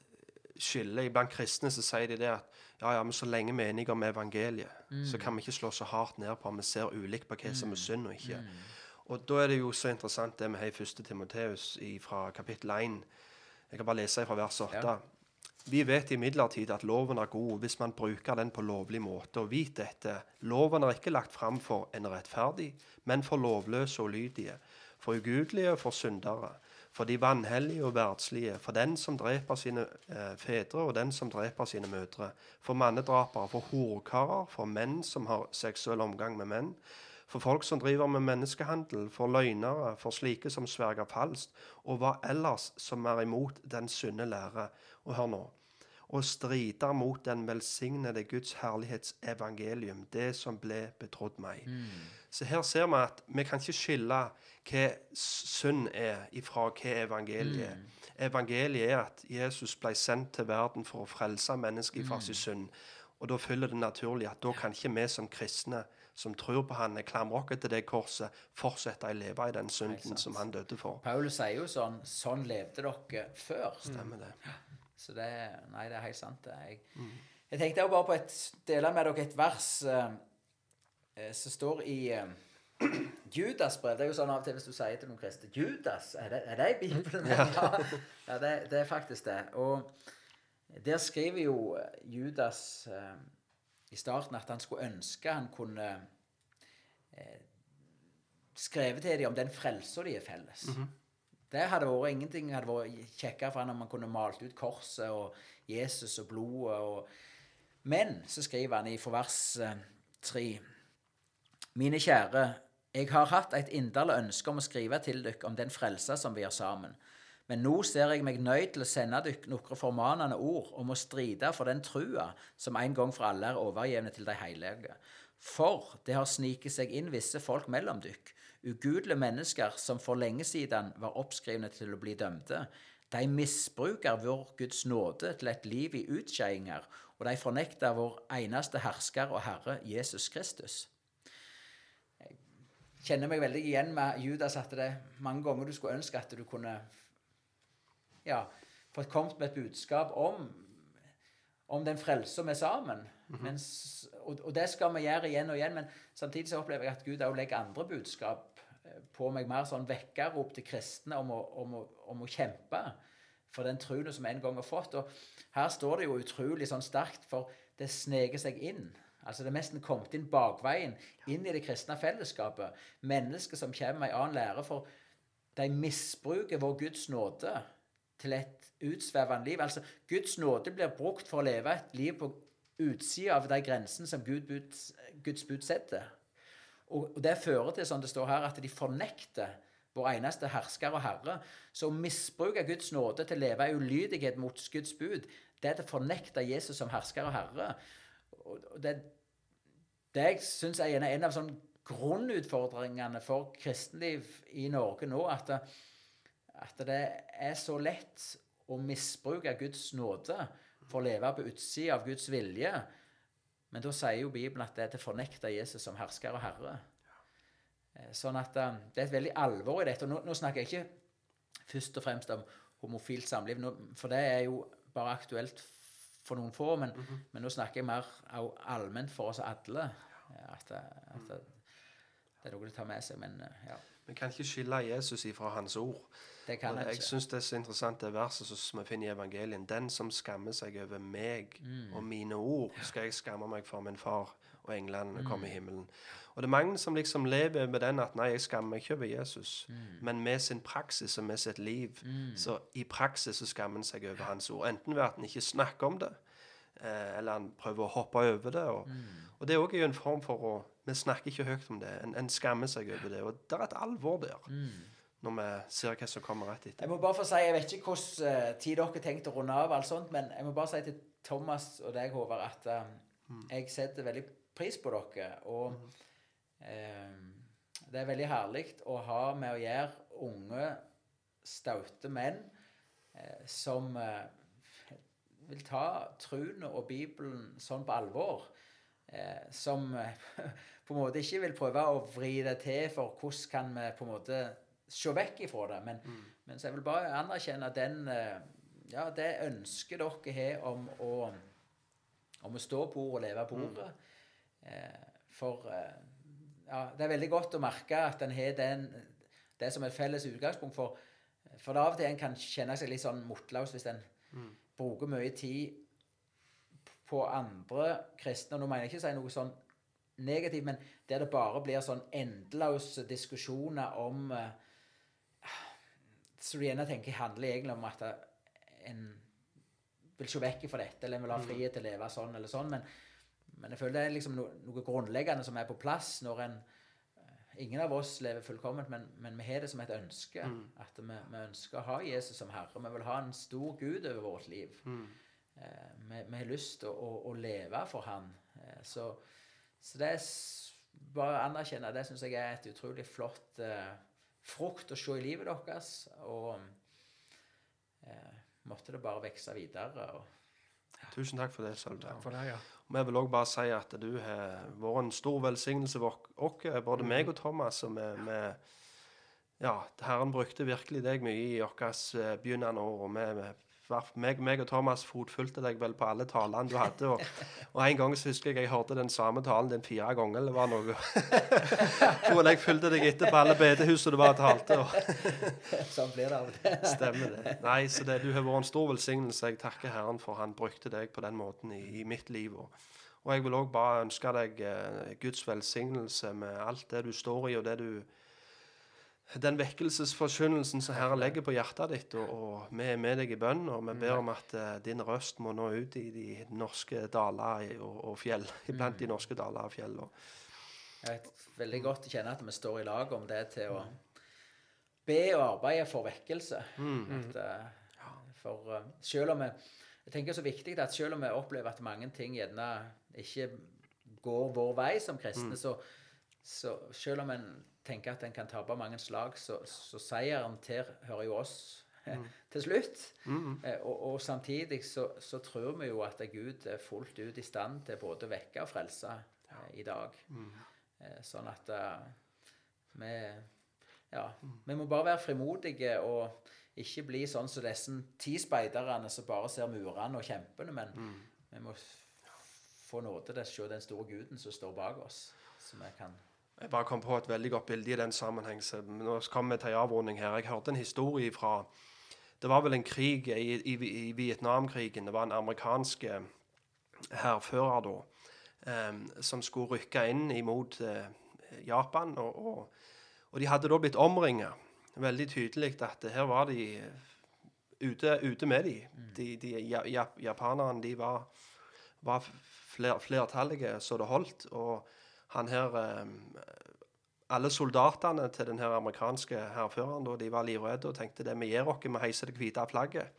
A: skille. Blant kristne så sier de det at ja, ja, men så lenge vi er enige om evangeliet, så kan vi ikke slå så hardt ned på om vi ser ulikt på hva som er synd og ikke. Og da er det jo så interessant det vi har i 1. Timoteus fra kapittel 1. Jeg kan bare lese fra vers 8.
C: Ja.
A: Vi vet imidlertid at loven er god hvis man bruker den på lovlig måte. Og vit dette, loven er ikke lagt fram for en rettferdig, men for lovløse og lydige, for ugudelige og for syndere, for de vanhellige og verdslige, for den som dreper sine eh, fedre og den som dreper sine mødre, for mannedrapere, for horkarer, for menn som har seksuell omgang med menn, for folk som driver med menneskehandel, for løgnere, for slike som sverger falskt, og hva ellers som er imot den sunne lære. Og hør nå og strider mot den velsignede Guds herlighetsevangelium, det som ble betrodd meg. Så her ser vi at vi kan ikke skille hva synd er, ifra hva evangeliet er. Evangeliet er at Jesus ble sendt til verden for å frelse mennesket fra sin synd. Og da følger det naturlig at da kan ikke vi som kristne som tror på han, er klamrer oss til det korset, fortsette å leve i den synden som han døde for.
C: Paulus sier jo sånn Sånn levde dere før.
A: Stemmer det.
C: Så det Nei, det er helt sant. det. Jeg, jeg tenkte jo bare på et dele med dere et vers eh, som står i eh, Judas brev. Det er jo sånn av og til hvis du sier til noen kristne Judas, er det, er det i Bibelen? Ja, ja det, det er faktisk det. Og der skriver jo eh, Judas eh, i starten at han skulle ønske han kunne eh, skrevet til dem om den frelsa de er felles. Det hadde vært ingenting hadde vært kjekkere for han om han kunne malt ut korset og Jesus og blodet. Og... Men så skriver han i forvers eh, tre Mine kjære, jeg har hatt et inderlig ønske om å skrive til dere om den frelsa som vi har sammen. Men nå ser jeg meg nøyd til å sende dere noen formanende ord om å stride for den trua som en gang for alle er overgjevne til de hellige. For det har sniket seg inn visse folk mellom dere, ugudelige mennesker som for lenge siden var oppskrivne til å bli dømte. De misbruker vår Guds nåde til et liv i utskeiinger, og de fornekter vår eneste hersker og Herre Jesus Kristus kjenner meg veldig igjen med Judas at det er mange ganger du skulle ønske at du kunne ja, fått kommet med et budskap om, om den frelsa vi er sammen. Mens, og, og det skal vi gjøre igjen og igjen, men samtidig så opplever jeg at Gud òg legger andre budskap eh, på meg, mer sånn vekkerrop til kristne om å, om å, om å kjempe for den troen som vi en gang har fått. Og her står det jo utrolig sånn sterkt, for det sneker seg inn. Altså Det er nesten kommet inn bakveien, inn i det kristne fellesskapet. Mennesker som kommer med en annen lære, for de misbruker vår Guds nåde til et utsvevende liv. Altså Guds nåde blir brukt for å leve et liv på utsida av de grensene som Gud bud, Guds bud setter. Og, og det fører til, som det står her, at de fornekter vår eneste hersker og herre. Så å misbruke Guds nåde til å leve i ulydighet mot Guds bud, det er å fornekte Jesus som hersker og herre. Og det, det jeg syns er en, av sånn grunnutfordringene for kristenliv i Norge nå, at, at det er så lett å misbruke Guds nåde for å leve på utsida av Guds vilje. Men da sier jo Bibelen at det er til å fornekte Jesus som hersker og herre. Eh, Sånn at eh, det er et veldig alvor i dette. Og nå, nå snakker jeg ikke først og fremst om homofilt samliv, for det er jo bare aktuelt for noen få. Men, men nå snakker jeg mer allment for oss alle. At, at det, er noe du tar med seg. Men eh, ja,
A: Vi kan ikke skille Jesus ifra hans ord.
C: det kan jeg ikke.
A: syns det er så interessant det verset som vi finner i evangelien. Den som skammer seg over meg
C: Mm.
A: og mine ord, skal jeg skamme meg for min far og englene mm. kommer i
C: Mm.
A: himmelen. Og det er mange som liksom lever med den at nei, jeg skammer meg ikke over Jesus.
C: Mm.
A: Men med sin praksis og med sitt liv, så i praksis så skammer han seg over hans ord. Enten ved at han ikke snakker om det, eller han prøver å hoppe over det. Og,
C: Mm.
A: og det er òg en form for å Vi snakker ikke høyt om det. En, en skammer seg over det. Og det er et alvor der.
C: Mm.
A: Når vi ser hva som kommer rett etter.
C: Jeg må bare få si, jeg vet ikke hvordan eh, tid dere har tenkt å runde av, alt sånt, men jeg må bare si til Thomas og deg, Håvard, at eh, jeg setter veldig pris på dere. Og eh, det er veldig herlig å ha med å gjøre unge, staute menn eh, som eh, vil ta troen og Bibelen sånn på alvor. Eh, som eh, på en måte ikke vil prøve å vri det til for hvordan kan vi på en måte se vekk ifra det. Men, men så jeg vil bare anerkjenne den eh, ja, det ønsket dere har om å, om å stå på ordet og leve på ordet. Eh, for eh, ja, det er veldig godt å merke at en har den, det som et felles utgangspunkt for For det av og til en kan kjenne seg litt sånn motløs hvis en bruker mye tid på andre kristne. og Nå mener jeg ikke å si noe sånn negativt, men der det bare blir sånn endeløse diskusjoner om uh, Så du gjerne tenker handler egentlig om at en vil se vekk fra dette, eller en vil ha frihet til å leve sånn eller sånn. Men, men jeg føler det er liksom no, noe grunnleggende som er på plass når en Ingen av oss lever fullkomment, men, men vi har det som et ønske. At vi, vi ønsker å ha Jesus som Herre. Vi vil ha en stor Gud over vårt liv. Eh, vi, vi har lyst til å, å, å leve for Han. Eh, så, så det er bare å anerkjenne det syns jeg er et utrolig flott eh, frukt å se i livet deres. Og eh, måtte det bare vokse videre. Og,
A: Tusen takk for det, Sølve.
B: Takk for det, ja.
A: Vi vil òg bare si at du har vært en stor velsignelse for oss, både meg og Thomas. og vi, vi ja, Herren brukte virkelig deg mye i våre eh, begynnende år. og vi, meg, meg og Thomas fotfulgte deg vel på alle talene du hadde. Og, og en gang så husker jeg jeg hørte den samme talen din fire ganger. eller var noe. Hvor jeg fulgte deg etter på alle bedehusene du bare talte.
C: sånn blir det av og til.
A: Stemmer det. Nei, så det, Du har vært en stor velsignelse. Jeg takker Herren for han brukte deg på den måten i, i mitt liv. Og, og jeg vil òg bare ønske deg eh, Guds velsignelse med alt det du står i, og det du den vekkelsesforkynnelsen som Herren legger på hjertet ditt, og, og vi er med deg i bønn, og vi ber om at uh, din røst må nå ut i de norske daler og, og fjell, iblant de norske daler og fjell. Og,
C: Jeg vet veldig godt å kjenne at vi står i lag om det til å be og arbeide for vekkelse. At, uh, for uh, selv om vi Jeg tenker så viktig at selv om vi opplever at mange ting gjerne ikke går vår vei som kristne, så, så selv om en tenker at en kan tape mange slag, så, så seieren tilhører jo oss mm. til slutt. Eh, og, og samtidig så, så tror vi jo at Gud er fullt ut i stand til både å vekke og frelse eh, i dag. Eh, sånn at vi Ja, vi må bare være frimodige og ikke bli sånn som disse ti speiderne som bare ser murene og kjempene, men vi må få nåde til å se den store guden som står bak oss, så vi kan
A: Jeg bare kom på et veldig godt bilde i den sammenheng. så Nå kommer vi til en avrunding her. Jeg hørte en historie fra Det var vel en krig i, i, i Vietnamkrigen. Det var en amerikansk eh, hærfører da um, som skulle rykke inn imot uh, Japan. Og, og, og de hadde da blitt omringa. Veldig tydelig at her var de ute, ute med de. de, de ja, japanerne de var, var fler, flertallige så det holdt. Og han her em, alle soldatene til den her amerikanske hærføreren de var livredde og tenkte det vi gir oss, vi heiser det hvite flagget.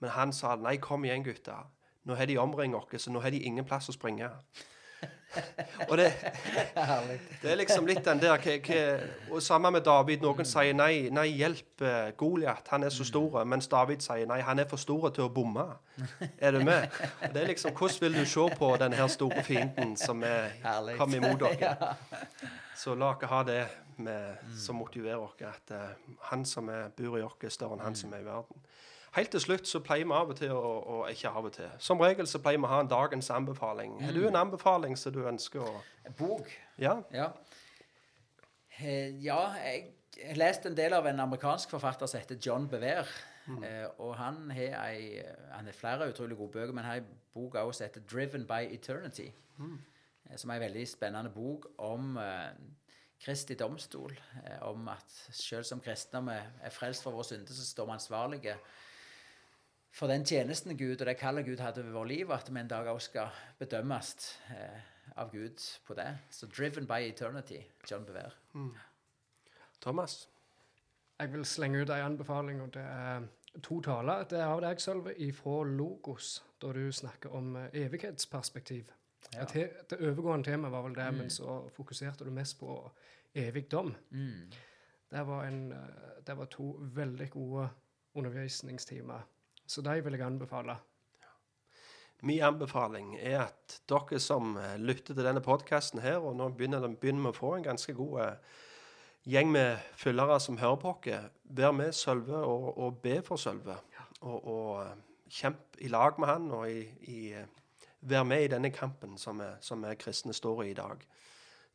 A: Men han sa nei, kom igjen, gutter. Nå har de omringet oss, så nå har de ingen plass å springe. Og det, det er liksom litt den der Og sammen med David. Noen sier nei, nei hjelp eh, Goliat, han er så stor. Mens David sier nei, han er for stor til å bomme. Er du med? Og det er liksom, Hvordan vil du se på denne her store fienden som er, kom imot dere? Så la oss ha det med, som motiverer oss, at eh, han som er, bor i oss, er større enn han som er i verden. Helt til slutt så pleier vi av og til å, og Ikke av og til. Som regel så pleier vi å ha en dagens anbefaling. Har du en anbefaling som du ønsker å
C: Bok.
A: Ja?
C: Ja. Eh, ja, jeg har lest en del av en amerikansk forfatter som heter John Bever. Mm. og han har ei Han har flere utrolig gode bøker, men har ei bok også som heter 'Driven by Eternity'. Mm. som er en veldig spennende bok om eh, Kristi domstol. Eh, om at selv som kristne vi er frelst for våre synder, så står vi ansvarlige for den tjenesten Gud og det kallet Gud hadde over vårt liv, at vi en dag også skal bedømmes eh, av Gud på det. Så 'Driven by Eternity', John Bever.
A: Thomas?
B: Jeg vil slenge ut en anbefaling, og det er to taler. Det er av deg, Sølve, ifra Logos, da du snakker om eh, evighetsperspektiv.
C: Ja.
B: Et Det overgående temaet var vel det, men så fokuserte du mest på evig dom.
C: Mm.
B: Det var, en, eh, det var to veldig gode undervisningstimer. Så de vil jeg anbefale.
A: Min anbefaling er at dere som eh, lytter til denne podkasten her, og nå begynner de begynner vi å få en ganske god eh, gjeng med følgere som hører på oss, vær med Sølve og, og be for Sølve. Og, og eh, kjemp i lag med han, og i, i, vær med i denne kampen som vi som vi kristne står i i dag.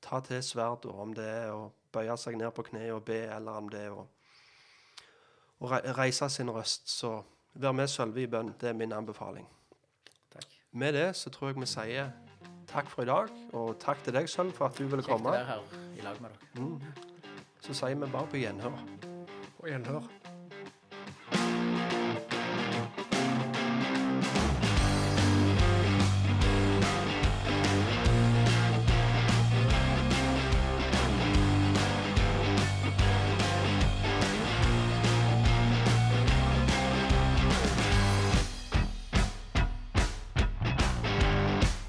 A: ta til sverdet, om det er å bøye seg ned på kne og be, eller om det er å, å reise sin røst. Så vær med Sølve i bønn. Det er min anbefaling.
C: Takk.
A: Med det så tror jeg vi sier takk for i dag, og takk til deg, Sølv, for at du ville komme.
C: Kjekt å være her i lag med dere.
A: Så sier vi bare på gjenhør.
B: På gjenhør.